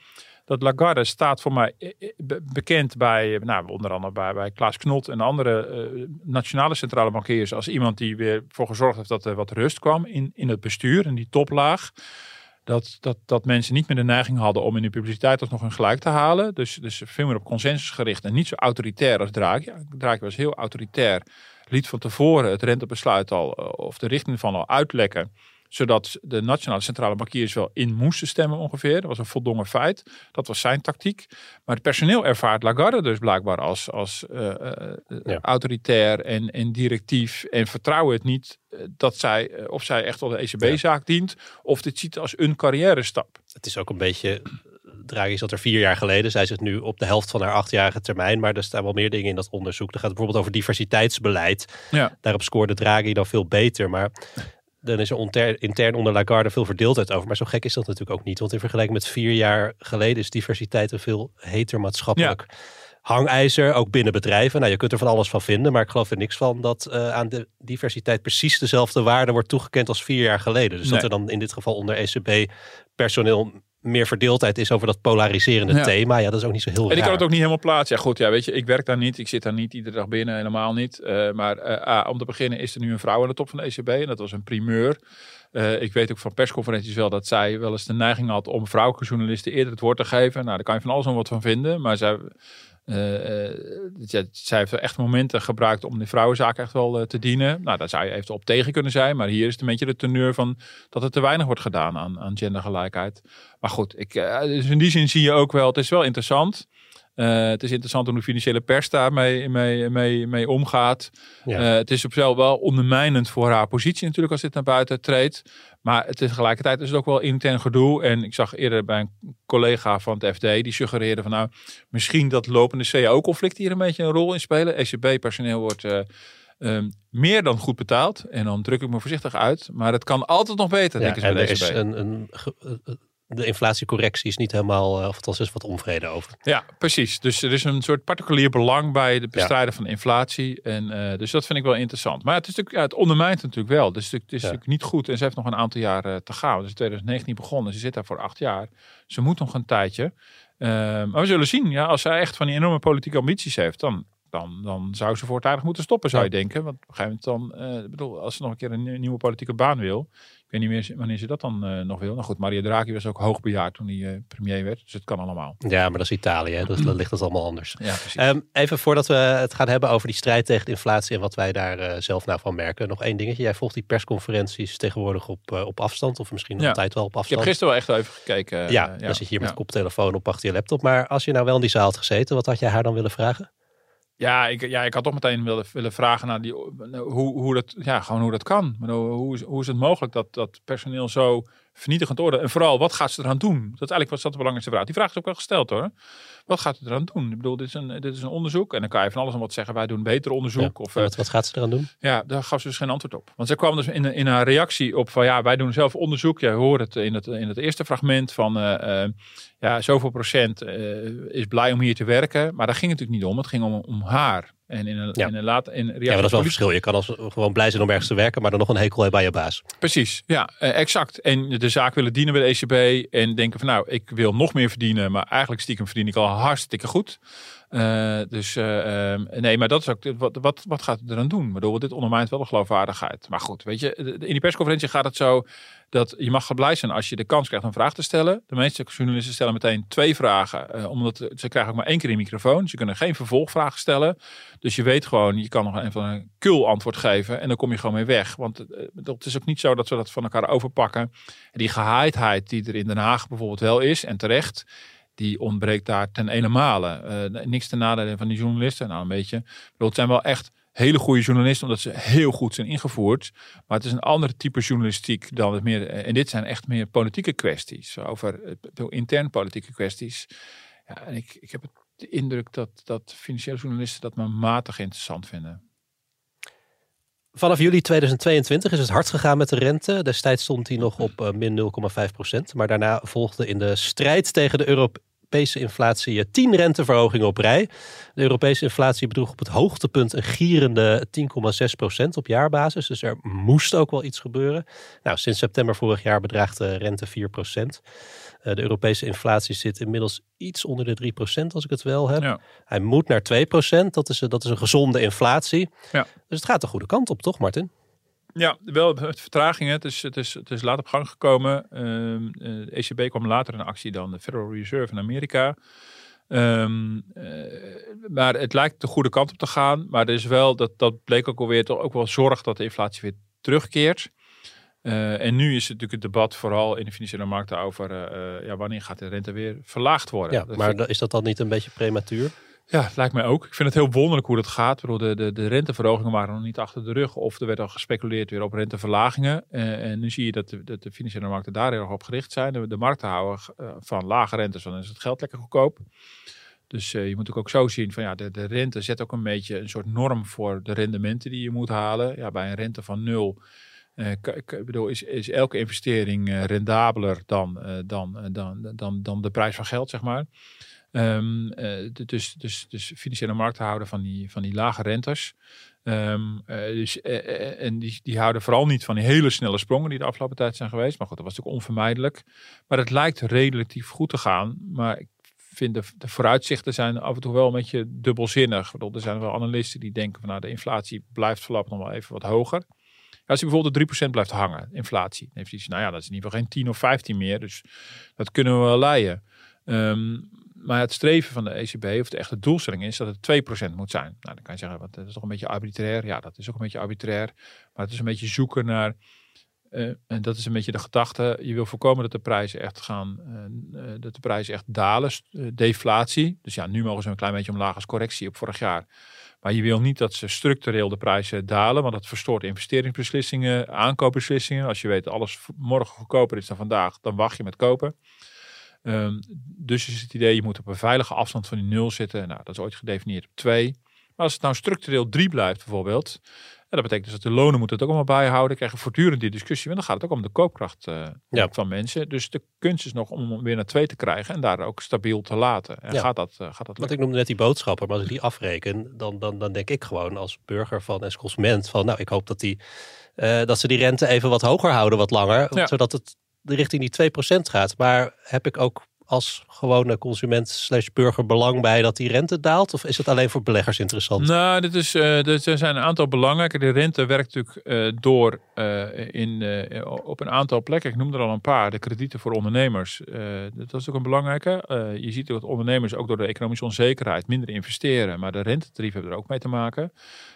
dat Lagarde staat voor mij eh, eh, bekend bij, nou, onder andere bij, bij Klaas Knot en andere nationale centrale bankiers als iemand die weer voor gezorgd heeft dat er wat rust kwam in, in het bestuur en die toplaag. Dat, dat, dat mensen niet meer de neiging hadden om in de publiciteit alsnog hun gelijk te halen. Dus, dus veel meer op consensus gericht en niet zo autoritair als Draghi. Draghi was heel autoritair. Liet van tevoren het rentebesluit al of de richting van al uitlekken zodat de nationale centrale bankiers wel in moesten stemmen ongeveer. Dat was een voldongen feit. Dat was zijn tactiek. Maar het personeel ervaart Lagarde dus blijkbaar als, als uh, uh, autoritair en, en directief. En vertrouwen het niet dat zij, of zij echt al de ECB-zaak dient. Of dit ziet als een carrière stap. Het is ook een beetje Draghi zat er vier jaar geleden. Zij zit nu op de helft van haar achtjarige termijn. Maar er staan wel meer dingen in dat onderzoek. Er gaat bijvoorbeeld over diversiteitsbeleid. Ja. Daarop scoorde Draghi dan veel beter. Maar dan is er intern onder Lagarde veel verdeeldheid over. Maar zo gek is dat natuurlijk ook niet. Want in vergelijking met vier jaar geleden is diversiteit een veel heter maatschappelijk hangijzer. Ook binnen bedrijven. Nou, je kunt er van alles van vinden. Maar ik geloof er niks van dat uh, aan de diversiteit precies dezelfde waarde wordt toegekend als vier jaar geleden. Dus dat er dan in dit geval onder ECB personeel meer verdeeldheid is over dat polariserende thema. Ja, dat is ook niet zo heel En ik kan het ook niet helemaal plaatsen. Ja, goed, ja, weet je, ik werk daar niet. Ik zit daar niet iedere dag binnen, helemaal niet. Uh, maar uh, om te beginnen is er nu een vrouw aan de top van de ECB. En dat was een primeur. Uh, ik weet ook van persconferenties wel dat zij wel eens de neiging had om vrouwelijke journalisten eerder het woord te geven. Nou, daar kan je van alles nog wat van vinden. Maar zij uh, uh, zij heeft echt momenten gebruikt om die vrouwenzaak echt wel uh, te dienen. Nou, daar zou je even op tegen kunnen zijn. Maar hier is het een beetje de teneur van dat er te weinig wordt gedaan aan, aan gendergelijkheid. Maar goed, ik, dus in die zin zie je ook wel, het is wel interessant. Uh, het is interessant hoe de financiële pers daarmee mee, mee, mee omgaat. Ja. Uh, het is op zichzelf wel ondermijnend voor haar positie natuurlijk als dit naar buiten treedt. Maar het tegelijkertijd is het ook wel intern gedoe. En ik zag eerder bij een collega van het FD, die suggereerde van nou, misschien dat lopende CAO-conflict hier een beetje een rol in spelen. ECB-personeel wordt uh, um, meer dan goed betaald. En dan druk ik me voorzichtig uit. Maar het kan altijd nog beter, ja, denk ik. En er is een, een de inflatiecorrectie is niet helemaal, uh, of althans is wat onvrede over. Ja, precies. Dus er is een soort particulier belang bij het bestrijden van inflatie. En, uh, dus dat vind ik wel interessant. Maar het, is natuurlijk, ja, het ondermijnt natuurlijk wel. Dus het is natuurlijk niet goed. En ze heeft nog een aantal jaar uh, te gaan. Dus 2019 begonnen. Ze zit daar voor acht jaar. Ze moet nog een tijdje. Ehm, maar we zullen zien. Ja, als zij echt van die enorme politieke ambities heeft, dan, dan, dan zou ze voortijdig moeten stoppen, zou je denken. Want op een gegeven moment dan, bedoel, als ze nog een keer een nieuwe politieke baan wil, weet niet meer wanneer ze dat dan uh, nog wil. Nou goed, Mario Draghi was ook hoogbejaard toen hij uh, premier werd. Dus het kan allemaal. Ja, maar dat is Italië. Dus dan ligt het allemaal anders. Ja, um, even voordat we het gaan hebben over die strijd tegen de inflatie en wat wij daar uh, zelf nou van merken. Nog één dingetje. Jij volgt die persconferenties tegenwoordig op, op afstand. Of misschien ja. altijd wel op afstand. Ik heb gisteren wel echt even gekeken. ja, dan zit je hier met koptelefoon op achter je laptop. Maar als je nou wel in die zaal had gezeten, wat had jij haar dan willen vragen? Ja, ik, ja, ik had toch meteen willen, willen vragen naar die, hoe, hoe, dat, ja, gewoon hoe dat kan. Hoe, is, hoe is het mogelijk dat, dat personeel zo vernietigend oordeel. En vooral, wat gaat ze eraan doen? Dat is eigenlijk was dat de belangrijkste vraag. Die vraag is ook wel gesteld hoor. Wat gaat ze eraan doen? Ik bedoel, dit is een, dit is een onderzoek. En dan kan je van alles en wat zeggen. Wij doen beter onderzoek. of, wat, wat gaat ze eraan doen? Ja, daar gaf ze dus geen antwoord op. Want ze kwam dus in, in haar reactie op van ja, wij doen zelf onderzoek. Je hoort het in het, in het eerste fragment van uh, uh, ja, zoveel procent uh, is blij om hier te werken. Maar daar ging het natuurlijk niet om. Het ging om, om haar. En in een, ja. in een laat, in reactie ja, maar dat is wel een verschil. Je kan als gewoon blij zijn om ergens te werken, maar dan nog een hekel hebben bij je baas. Precies, ja, uh, exact. En de zaak willen dienen bij de ECB en denken van nou, ik wil nog meer verdienen, maar eigenlijk stiekem verdien ik al hartstikke goed. Uh, dus uh, nee, maar dat is ook wat, wat, wat gaat het er aan doen? Bedoel, dit ondermijnt wel de geloofwaardigheid. Maar goed, weet je, in die persconferentie gaat het zo dat je mag blij zijn als je de kans krijgt een vraag te stellen. De meeste journalisten stellen meteen twee vragen, uh, omdat ze krijgen ook maar één keer een microfoon. Ze kunnen geen vervolgvragen stellen. Dus je weet gewoon, je kan nog een van een kul antwoord geven en dan kom je gewoon mee weg. Want het is ook niet zo dat we dat van elkaar overpakken. En die gehaaidheid die er in Den Haag bijvoorbeeld wel is, en terecht, die ontbreekt daar ten enenmale. Uh, niks ten nadele van die journalisten, nou een beetje. Bedoel, het zijn wel echt hele goede journalisten, omdat ze heel goed zijn ingevoerd. Maar het is een ander type journalistiek dan het meer. En dit zijn echt meer politieke kwesties, over intern politieke kwesties. Ja, en ik, ik heb de indruk dat, dat financiële journalisten dat maar matig interessant vinden. Vanaf juli 2022 is het hard gegaan met de rente. Destijds stond hij nog op uh, min 0,5 procent. Maar daarna volgde in de strijd tegen de Europese inflatie 10 renteverhogingen op rij. De Europese inflatie bedroeg op het hoogtepunt een gierende 10,6 procent op jaarbasis. Dus er moest ook wel iets gebeuren. Nou, sinds september vorig jaar bedraagt de rente 4 procent. Uh, de Europese inflatie zit inmiddels iets onder de 3 procent, als ik het wel heb. Ja. Hij moet naar 2 procent. Dat is, dat is een gezonde inflatie. Ja. Dus het gaat de goede kant op, toch Martin? Ja, wel met vertragingen. Het is, het is, het is laat op gang gekomen. De ECB kwam later in actie dan de Federal Reserve in Amerika. Um, uh, maar het lijkt de goede kant op te gaan. Maar er is wel, dat, dat bleek ook alweer, toch ook wel zorg dat de inflatie weer terugkeert. Uh, en nu is het natuurlijk het debat vooral in de financiële markten over uh, ja, wanneer gaat de rente weer verlaagd worden. Ja, maar ik... is dat dan niet een beetje prematuur? Ja, lijkt mij ook. Ik vind het heel wonderlijk hoe dat gaat. De, de, de renteverhogingen waren nog niet achter de rug. Of er werd al gespeculeerd weer op renteverlagingen. Uh, en nu zie je dat de, de financiële markten daar heel erg op gericht zijn. De, de markten houden uh, van lage rentes, dan is het geld lekker goedkoop. Dus uh, je moet ook zo zien van ja, de, de rente zet ook een beetje een soort norm voor de rendementen die je moet halen. Ja, bij een rente van nul. Ik bedoel, is, is elke investering rendabeler dan, dan, dan, dan, dan de prijs van geld, zeg maar. Um, dus, dus, dus financiële markten houden van die, van die lage rentes. Um, dus, en die, die houden vooral niet van die hele snelle sprongen die de afgelopen tijd zijn geweest. Maar goed, dat was natuurlijk onvermijdelijk. Maar het lijkt relatief goed te gaan. Maar ik vind de, de vooruitzichten zijn af en toe wel een beetje dubbelzinnig. Er zijn wel analisten die denken van nou de inflatie blijft voorlopig nog wel even wat hoger. Als je bijvoorbeeld 3% blijft hangen, inflatie, dan heeft hij nou ja, dat is in ieder geval geen 10 of 15 meer. Dus dat kunnen we wel leiden. Um, maar het streven van de ECB, of de echte doelstelling is, dat het 2% moet zijn. Nou, dan kan je zeggen, wat, dat is toch een beetje arbitrair. Ja, dat is ook een beetje arbitrair. Maar het is een beetje zoeken naar, uh, en dat is een beetje de gedachte, je wil voorkomen dat de prijzen echt gaan, uh, dat de prijzen echt dalen, deflatie. Dus ja, nu mogen ze een klein beetje omlaag als correctie op vorig jaar. Maar je wil niet dat ze structureel de prijzen dalen, want dat verstoort investeringsbeslissingen, aankoopbeslissingen. Als je weet alles morgen goedkoper is dan vandaag, dan wacht je met kopen. Um, dus is het idee, je moet op een veilige afstand van die nul zitten. Nou, dat is ooit gedefinieerd op twee. Maar als het nou structureel drie blijft bijvoorbeeld, en dat betekent dus dat de lonen moeten het ook allemaal bijhouden, krijgen voortdurend die discussie, en dan gaat het ook om de koopkracht uh, ja. van mensen. Dus de kunst is nog om hem weer naar twee te krijgen en daar ook stabiel te laten. En ja. gaat dat, uh, gaat dat Want ik noemde net die boodschapper, maar als ik die afreken, dan, dan, dan denk ik gewoon als burger van als consument van, nou, ik hoop dat die uh, dat ze die rente even wat hoger houden, wat langer, ja. zodat het richting die 2% gaat. Maar heb ik ook als gewone consument slash burger belang bij dat die rente daalt? Of is het alleen voor beleggers interessant? Nou, dit is, er zijn een aantal belangrijke. De rente werkt natuurlijk uh, door uh, in, op een aantal plekken. Ik noem er al een paar. De kredieten voor ondernemers. dat is ook een belangrijke. je ziet dat ondernemers ook door de economische onzekerheid minder investeren. Maar de rentetarieven hebben er ook mee te maken.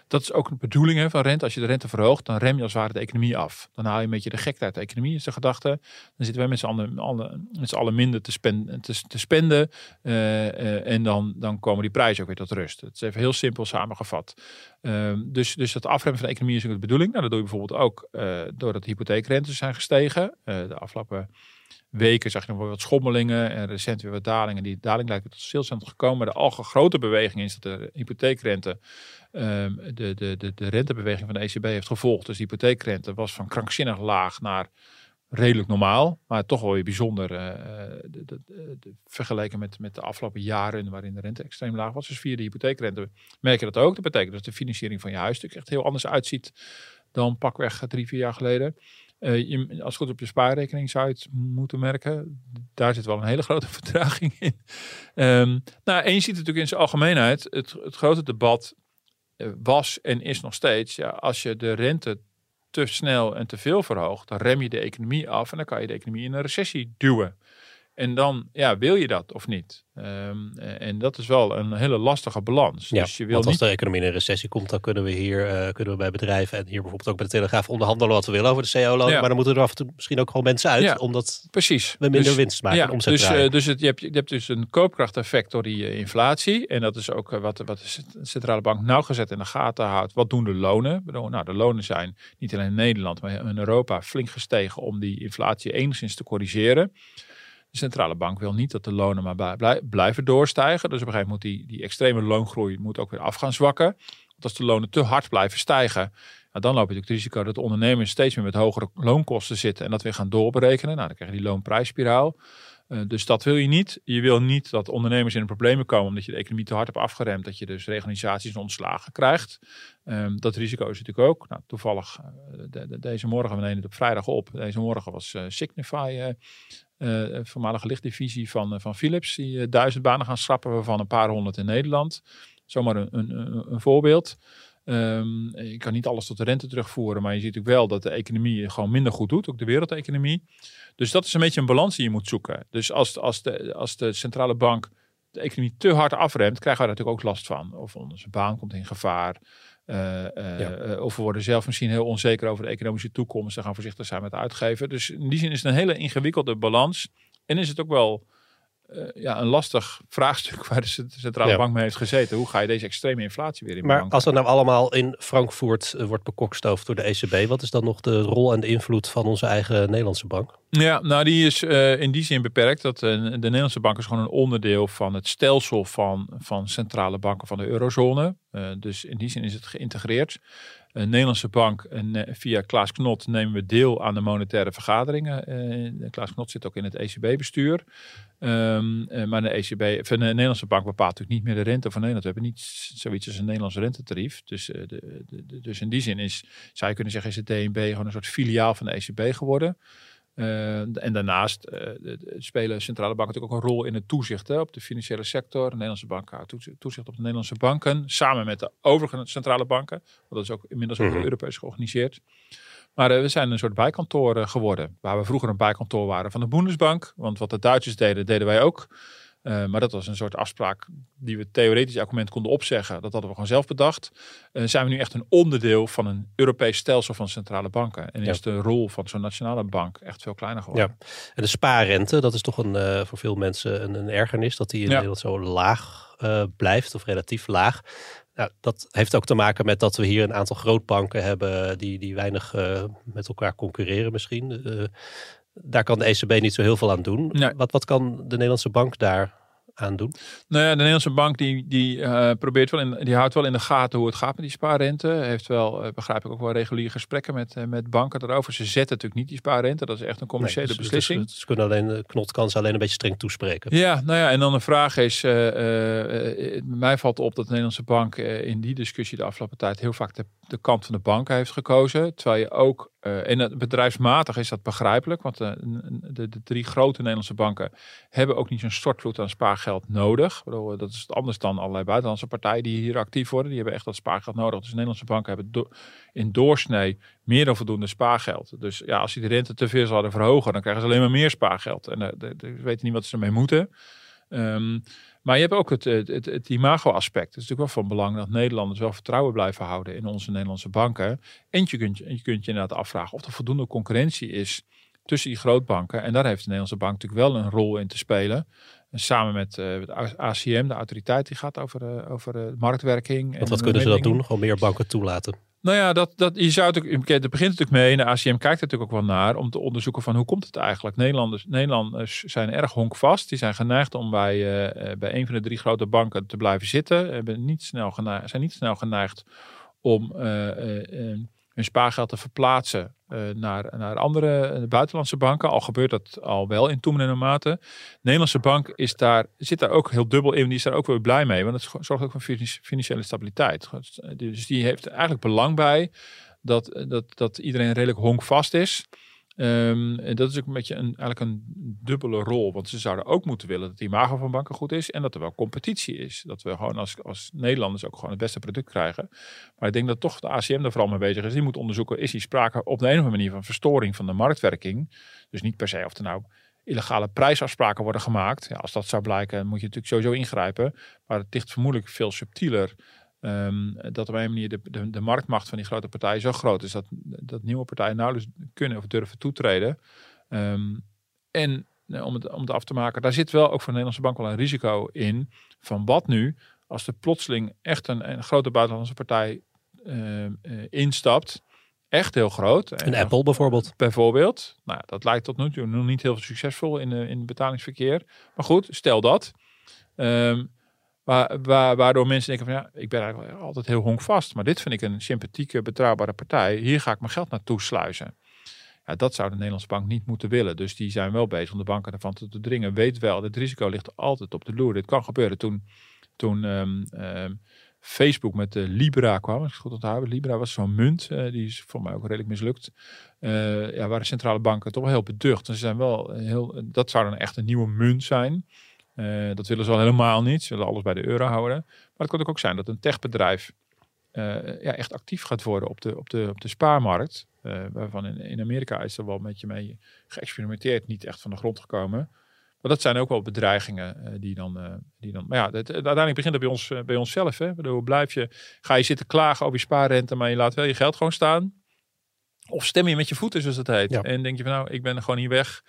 Dat is ook een bedoeling van rente. Als je de rente verhoogt, dan rem je als het ware de economie af. Dan haal je een beetje de gekte uit de economie, is de gedachte. Dan zitten wij met z'n allen, minder te spenderen en te, te spenden. en dan, dan komen die prijzen ook weer tot rust. Het is even heel simpel samengevat. Ehm, dus, dus dat afremmen van de economie is ook de bedoeling. Nou, dat doe je bijvoorbeeld ook doordat de hypotheekrentes zijn gestegen. de afgelopen weken zag je nog wel wat schommelingen en recent weer wat dalingen. Die daling lijkt tot stilstand gekomen. Maar de grote beweging is dat de hypotheekrente um, de, de, de, de rentebeweging van de ECB heeft gevolgd. Dus de hypotheekrente was van krankzinnig laag naar redelijk normaal, maar toch wel weer bijzonder de, de, de, vergeleken met, met de afgelopen jaren waarin de rente extreem laag was. Dus via de hypotheekrente merk je dat ook. Dat betekent dat de financiering van je huisstuk echt heel anders uitziet dan pakweg drie, vier jaar geleden. Uh, je, als goed op je spaarrekening zou het moeten merken. Daar zit wel een hele grote vertraging in. Um, nou, en je ziet natuurlijk in zijn algemeenheid. Het, het grote debat was en is nog steeds. Ja, als je de rente te snel en te veel verhoogt, dan rem je de economie af en dan kan je de economie in een recessie duwen. En dan, ja, wil je dat of niet? Um, en dat is wel een hele lastige balans. Ja, dus je wil want als de economie in een recessie komt, dan kunnen we hier uh, kunnen we bij bedrijven en hier bijvoorbeeld ook bij de Telegraaf onderhandelen wat we willen over de CO-loon. Maar dan moeten er af en toe misschien ook gewoon mensen uit, ja, omdat precies. we minder dus, winst maken. Ja, omzet dus uh, dus het, je, hebt, je hebt dus een koopkrachteffect door die uh, inflatie. En dat is ook wat, wat de centrale bank nauwgezet in de gaten houdt. Wat doen de lonen? Nou, de lonen zijn niet alleen in Nederland, maar in Europa flink gestegen om die inflatie enigszins te corrigeren. De centrale bank wil niet dat de lonen maar blijven doorstijgen. Dus op een gegeven moment moet die, die extreme loongroei moet ook weer af gaan zwakken. Want als de lonen te hard blijven stijgen, nou, dan loop je natuurlijk het risico dat de ondernemers steeds meer met hogere loonkosten zitten en dat weer gaan doorberekenen. Nou, dan krijg je die loonprijsspiraal. Uh, dus dat wil je niet. Je wil niet dat ondernemers in de problemen komen omdat je de economie te hard hebt afgeremd. Dat je dus reorganisaties ontslagen krijgt. Um, dat risico is natuurlijk ook. Nou, toevallig, de, deze morgen, we nemen het op vrijdag op. Deze morgen was uh, Signify uh, voormalige lichtdivisie van, van Philips, die duizend banen gaan schrappen, waarvan een paar honderd in Nederland. Zomaar een, een, een voorbeeld. Um, je kan niet alles tot de rente terugvoeren, maar je ziet ook wel dat de economie gewoon minder goed doet, ook de wereldeconomie. Dus dat is een beetje een balans die je moet zoeken. Dus als, als, de, als de centrale bank de economie te hard afremt, krijgen wij natuurlijk ook last van. Of onze baan komt in gevaar. Uh, uh, Of we worden zelf misschien heel onzeker over de economische toekomst en gaan voorzichtig zijn met uitgeven. Dus in die zin is het een hele ingewikkelde balans. En is het ook wel uh, ja, een lastig vraagstuk waar de centrale bank mee heeft gezeten. Hoe ga je deze extreme inflatie weer in Maar als dat nou allemaal in Frankfurt uh, wordt bekokstoofd door de ECB, wat is dan nog de rol en de invloed van onze eigen Nederlandse bank? Ja, nou die is uh, in die zin beperkt dat de Nederlandse bank is gewoon een onderdeel van het stelsel van, van centrale banken van de eurozone. dus in die zin is het geïntegreerd. Een Nederlandse bank en via Klaas Knot nemen we deel aan de monetaire vergaderingen. Klaas Knot zit ook in het ECB-bestuur. Um, maar de ECB, van de Nederlandse bank bepaalt natuurlijk niet meer de rente van Nederland. We hebben niet zoiets als een Nederlands rentetarief. Dus, de, de, dus in die zin is, zou je kunnen zeggen, is de DNB gewoon een soort filiaal van de ECB geworden. Uh, en daarnaast uh, spelen centrale banken natuurlijk ook een rol in het toezicht hè, op de financiële sector. De Nederlandse bank houdt toezicht op de Nederlandse banken, samen met de overige centrale banken. Want dat is ook inmiddels ook mm Europees georganiseerd. Maar uh, we zijn een soort bijkantoor uh, geworden. Waar we vroeger een bijkantoor waren van de Bundesbank. Want wat de Duitsers deden, deden wij ook. Uh, maar dat was een soort afspraak die we theoretisch elk moment konden opzeggen. Dat hadden we gewoon zelf bedacht. zijn we nu echt een onderdeel van een Europees stelsel van centrale banken. En is de rol van zo'n nationale bank echt veel kleiner geworden. Ja. En de spaarrente, dat is toch een, voor veel mensen een, een ergernis. Dat die in ja. Nederland zo laag blijft of relatief laag. Nou, dat heeft ook te maken met dat we hier een aantal grootbanken hebben die, die weinig uh, met elkaar concurreren misschien. Uh, daar kan de ECB niet zo heel veel aan doen. Nee. Wat, wat kan de Nederlandse bank daar aan doen? Nou ja, de Nederlandse bank die, die, uh, probeert wel in, die houdt wel in de gaten hoe het gaat met die spaarrente. Heeft wel, uh, begrijp ik ook wel reguliere gesprekken met, uh, met banken erover. Ze zetten natuurlijk niet die spaarrente. Dat is echt een commerciële nee, dus, beslissing. Dus, dus, kunnen alleen, de knot kan ze alleen een beetje streng toespreken. Ja, nou ja, en dan de vraag is, mij valt op dat de Nederlandse bank in die discussie de afgelopen tijd heel vaak de, de kant van de banken heeft gekozen. Terwijl je ook uh, en bedrijfsmatig is dat begrijpelijk, want de, de, de, drie grote Nederlandse banken hebben ook niet zo'n stortvloed aan spaargeld nodig. Bedoel, dat is anders dan allerlei buitenlandse partijen die hier actief worden. Die hebben echt dat spaargeld nodig. Dus Nederlandse banken hebben in doorsnee meer dan voldoende spaargeld. Dus ja, als die de rente te veel zouden verhogen, dan krijgen ze alleen maar meer spaargeld. En uh, weten niet wat ze ermee moeten. Um, maar je hebt ook het, het, het, het imago-aspect. Het is natuurlijk wel van belang dat Nederlanders wel vertrouwen blijven houden in onze Nederlandse banken. En je kunt je, je, kunt je inderdaad afvragen of er voldoende concurrentie is tussen die grootbanken. En daar heeft de Nederlandse bank natuurlijk wel een rol in te spelen. En samen met, uh, met ACM, de autoriteit die gaat over, uh, over marktwerking. Want wat kunnen ze dat doen? Gewoon meer banken toelaten? Nou ja, dat, dat, je zou het, het begint natuurlijk mee. De ACM kijkt er natuurlijk ook wel naar om te onderzoeken van hoe komt het eigenlijk. Nederlanders, Nederlanders zijn erg honkvast. Die zijn geneigd om bij, uh, bij een van de drie grote banken te blijven zitten. Hebben niet snel zijn niet snel geneigd om uh, hun spaargeld te verplaatsen naar, naar andere buitenlandse banken. Al gebeurt dat al wel in toenemende mate. De Nederlandse bank is daar, zit daar ook heel dubbel in. Die is daar ook weer blij mee. Want het zorgt ook voor financiële stabiliteit. Dus die heeft eigenlijk belang bij dat, dat, dat iedereen redelijk honkvast is. Um, en dat is ook een beetje een, eigenlijk een dubbele rol. Want ze zouden ook moeten willen dat die imago van banken goed is. En dat er wel competitie is. Dat we gewoon als, als Nederlanders ook gewoon het beste product krijgen. Maar ik denk dat toch de ACM er vooral mee bezig is. Die moet onderzoeken, is die sprake op de een of andere manier van verstoring van de marktwerking. Dus niet per se of er nou illegale prijsafspraken worden gemaakt. Ja, als dat zou blijken, moet je natuurlijk sowieso ingrijpen. Maar het ligt vermoedelijk veel subtieler Um, dat op een manier de, de, de, marktmacht van die grote partijen zo groot is dat, dat nieuwe partijen nauwelijks kunnen of durven toetreden. Um, en eh, om, het, om het af te maken, daar zit wel ook voor de Nederlandse bank wel een risico in. Van wat nu als er plotseling echt een, een grote buitenlandse partij uh, uh, instapt. Echt heel groot. Een Apple bijvoorbeeld. Bijvoorbeeld. Nou, dat lijkt tot nu toe nog niet heel succesvol in, in het betalingsverkeer. Maar goed, stel dat. Um, Waar, waar, waardoor mensen denken van ja, ik ben eigenlijk altijd heel honkvast. Maar dit vind ik een sympathieke, betrouwbare partij. Hier ga ik mijn geld naartoe sluizen. Ja, dat zou de Nederlandse bank niet moeten willen. Dus die zijn wel bezig om de banken ervan te, dringen. Weet wel, het risico ligt altijd op de loer. Dit kan gebeuren. Toen, toen um, um, Facebook met de Libra kwam, ik goed onthouden. Libra was zo'n munt, uh, die is voor mij ook redelijk mislukt. Uh, ja, waren centrale banken toch wel heel beducht. Ze zijn wel heel, dat zou dan echt een nieuwe munt zijn. Uh, dat willen ze al helemaal niet. Ze willen alles bij de euro houden. Maar het kan ook zijn dat een techbedrijf uh, ja, echt actief gaat worden op de, op de, op de spaarmarkt. Uh, waarvan in, in Amerika is er wel een beetje mee geëxperimenteerd, niet echt van de grond gekomen. Maar dat zijn ook wel bedreigingen die, dan, die dan. Maar ja, het, uiteindelijk begint het bij ons, bij onszelf. Hè? Bedoel, blijf je, ga je zitten klagen over je spaarrente, maar je laat wel je geld gewoon staan. Of stem je met je voeten, zoals het heet. Ja. En denk je van nou, ik ben gewoon hier weg.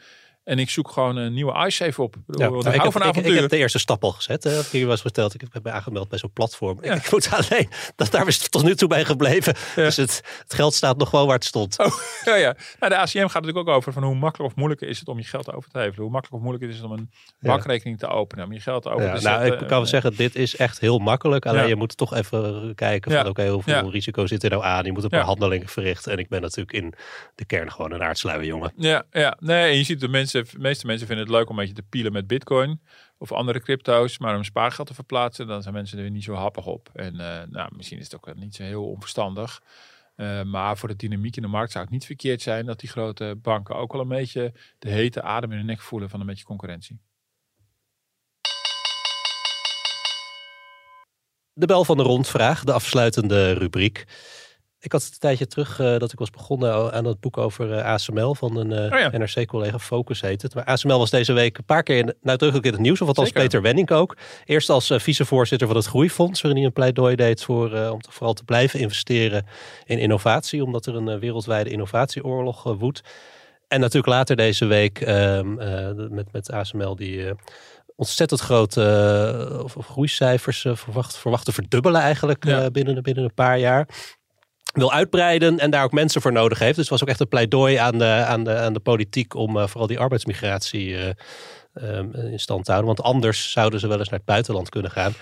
En ik zoek gewoon een nieuwe iSafe op. Ja, nou, ik, heb, ik, ik, heb de eerste stap al gezet. Hè, ik was verteld. Ik heb me aangemeld bij zo'n platform. Ja. Ik moet alleen, dat, daar is het tot nu toe bij gebleven. Ja. Dus het, het, geld staat nog wel waar het stond. Oh, ja, ja. Nou, de ACM gaat natuurlijk ook over van hoe makkelijk of moeilijk is het om je geld over te hevelen. Hoe makkelijk of moeilijk is het om een bankrekening te openen. Om je geld over te zetten. Nou, ik kan wel zeggen, dit is echt heel makkelijk. Alleen je moet toch even kijken van oké, okay, hoeveel risico zit er nou aan? Je moet een paar handelingen verrichten. En ik ben natuurlijk in de kern gewoon een aardsluier jongen. Ja, ja. Nee, je ziet de mensen, de meeste mensen vinden het leuk om een beetje te pielen met bitcoin of andere crypto's, maar om spaargeld te verplaatsen, dan zijn mensen er niet zo happig op. En uh, nou, misschien is het ook niet zo heel onverstandig. Uh, maar voor de dynamiek in de markt zou het niet verkeerd zijn dat die grote banken ook wel een beetje de hete adem in de nek voelen van een beetje concurrentie. De bel van de rondvraag, de afsluitende rubriek. Ik had het een tijdje terug uh, dat ik was begonnen aan het boek over uh, ASML van een uh, oh ja. NRC-collega. Focus heet het. Maar ASML was deze week een paar keer in, nadrukkelijk in het nieuws. Of althans Zeker. Peter Wenning ook. Eerst als vicevoorzitter van het Groeifonds. Waarin hij een pleidooi deed voor, om te, vooral te blijven investeren in innovatie. Omdat er een wereldwijde innovatieoorlog woedt. En natuurlijk later deze week ehm, met, met ASML die ontzettend grote groeicijfers verwacht, verwacht te verdubbelen eigenlijk ja. binnen, binnen een paar jaar wil uitbreiden en daar ook mensen voor nodig heeft. Dus het was ook echt een pleidooi aan de, aan de, aan de politiek om uh, vooral die arbeidsmigratie uh, um, in stand te houden. Want anders zouden ze wel eens naar het buitenland kunnen gaan.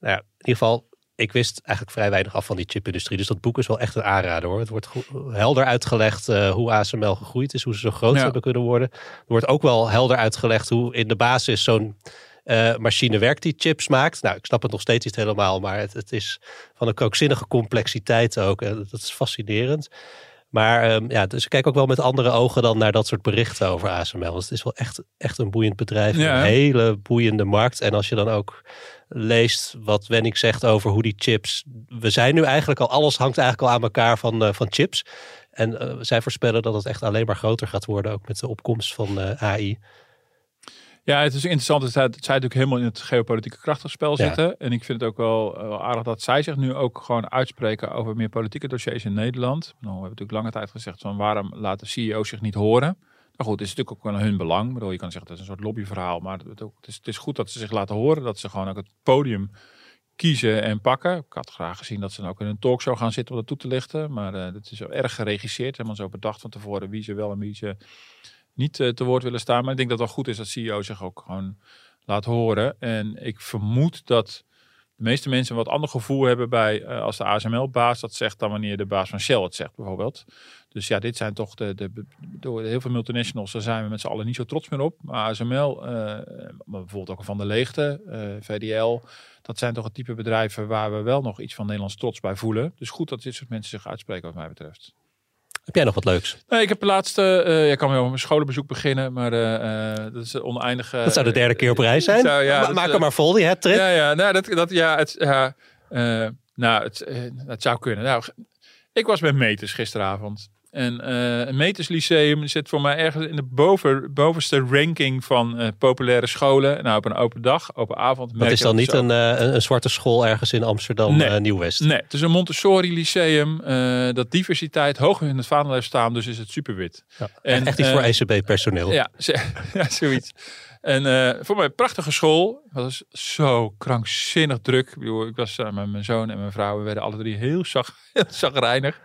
Nou ja, in ieder geval, ik wist eigenlijk vrij weinig af van die chipindustrie. Dus dat boek is wel echt een aanrader hoor. Het wordt helder uitgelegd uh, hoe ASML gegroeid is, hoe ze zo groot ja. hebben kunnen worden. Er wordt ook wel helder uitgelegd hoe in de basis zo'n uh, machine werkt die chips maakt. Nou, ik snap het nog steeds niet helemaal, maar het, het is van een krankzinnige complexiteit ook. En dat is fascinerend. Maar um, ja, dus ik kijk ook wel met andere ogen dan naar dat soort berichten over ASML. Want het is wel echt, echt een boeiend bedrijf. Ja, een hele boeiende markt. En als je dan ook leest wat Wenning zegt over hoe die chips. We zijn nu eigenlijk al, alles hangt eigenlijk al aan elkaar van, uh, van chips. En uh, zij voorspellen dat het echt alleen maar groter gaat worden, ook met de opkomst van uh, AI. Ja, het is interessant dat zij, dat zij natuurlijk helemaal in het geopolitieke krachtenspel zitten. Ja. En ik vind het ook wel, wel, aardig dat zij zich nu ook gewoon uitspreken over meer politieke dossiers in Nederland. Nou, we hebben natuurlijk lange tijd gezegd van waarom laten CEO's zich niet horen. Nou goed, het is natuurlijk ook wel hun belang. Ik bedoel, je kan zeggen dat is een soort lobbyverhaal, maar het, het, is, het is goed dat ze zich laten horen, dat ze gewoon ook het podium kiezen en pakken. Ik had graag gezien dat ze dan ook in een talkshow gaan zitten om dat toe te lichten, maar uh, dat is erg geregisseerd. Helemaal zo bedacht van tevoren wie ze wel en wie ze niet uh, te woord willen staan. Maar ik denk dat het wel goed is dat CEO zich ook gewoon laat horen. En ik vermoed dat de meeste mensen een wat ander gevoel hebben bij uh, als de ASML-baas dat zegt dan wanneer de baas van Shell het zegt bijvoorbeeld. Dus ja, dit zijn toch de, de, door heel veel multinationals, daar zijn we met z'n allen niet zo trots meer op. Maar ASML, uh, maar bijvoorbeeld ook Van de Leegte, VDL, dat zijn toch het type bedrijven waar we wel nog iets van Nederlands trots bij voelen. Dus goed dat dit soort mensen zich uitspreken wat mij betreft. Heb jij nog wat leuks? Nee, ik heb de laatste. Uh, ik kan weer over mijn scholenbezoek beginnen, maar uh, dat is oneindig. dat zou de derde keer op reis zijn. Zou, ja, Ma maak hem maar vol, die het trip. Ja, ja, nou, dat, dat, ja, het, ja, nou, het, het zou kunnen. Nou, ik was met meters gisteravond. En uh, een Meters Lyceum zit voor mij ergens in de boven, bovenste ranking van uh, populaire scholen. Nou, op een open dag, open avond. Dat is dan niet een, uh, een, zwarte school ergens in Amsterdam, nee. Nieuw-West? Nee, het is een Montessori Lyceum. dat diversiteit hoog in het vaandel heeft staan, dus is het superwit. Ja, en, echt iets voor ECB-personeel. Ja, ja, zoiets. En uh, voor mij een prachtige school. Het was zo krankzinnig druk. Ik, bedoel, ik was uh, met mijn zoon en mijn vrouw. We werden alle drie heel, zag, heel zagrijnig.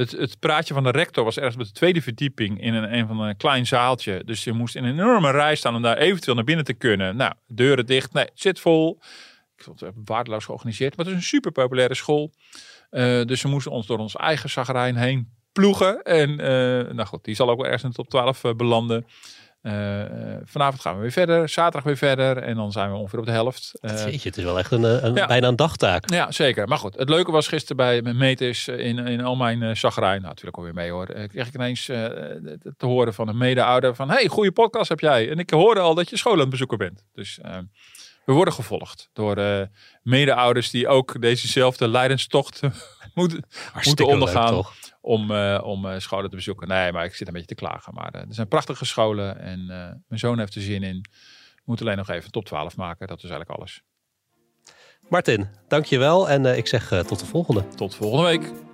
Het, het, praatje van de rector was ergens op de tweede verdieping in een, een van een klein zaaltje. Dus je moest in een enorme rij staan om daar eventueel naar binnen te kunnen. Nou, deuren dicht. Nee, zit vol. Ik vond het waardeloos georganiseerd. Maar het is een super populaire school. Uh, dus we moesten ons door ons eigen zagrijn heen ploegen. En uh, nou goed, die zal ook wel ergens in de top 12 uh, belanden. Uh, vanavond gaan we weer verder, zaterdag weer verder en dan zijn we ongeveer op de helft. Uh, Jeetje, het is wel echt een, een ja. bijna een dagtaak. Ja, zeker. Maar goed, het leuke was gisteren bij Metis in, in al mijn uh, zagrijn, nou natuurlijk alweer mee hoor, kreeg ik ineens te horen van een mede-ouder van hey, goede podcast heb jij. En ik hoorde al dat je school aan het bezoeken bent. Dus we worden gevolgd door mede-ouders die ook dezezelfde leidenstocht moeten, moeten ondergaan. Leuk, om, uh, om uh, scholen te bezoeken. Nee, maar ik zit een beetje te klagen. Maar uh, er zijn prachtige scholen en mijn zoon heeft er zin in. Moet alleen nog even top 12 maken. Dat is eigenlijk alles. Martin, dankjewel en ik zeg tot de volgende. Tot volgende week.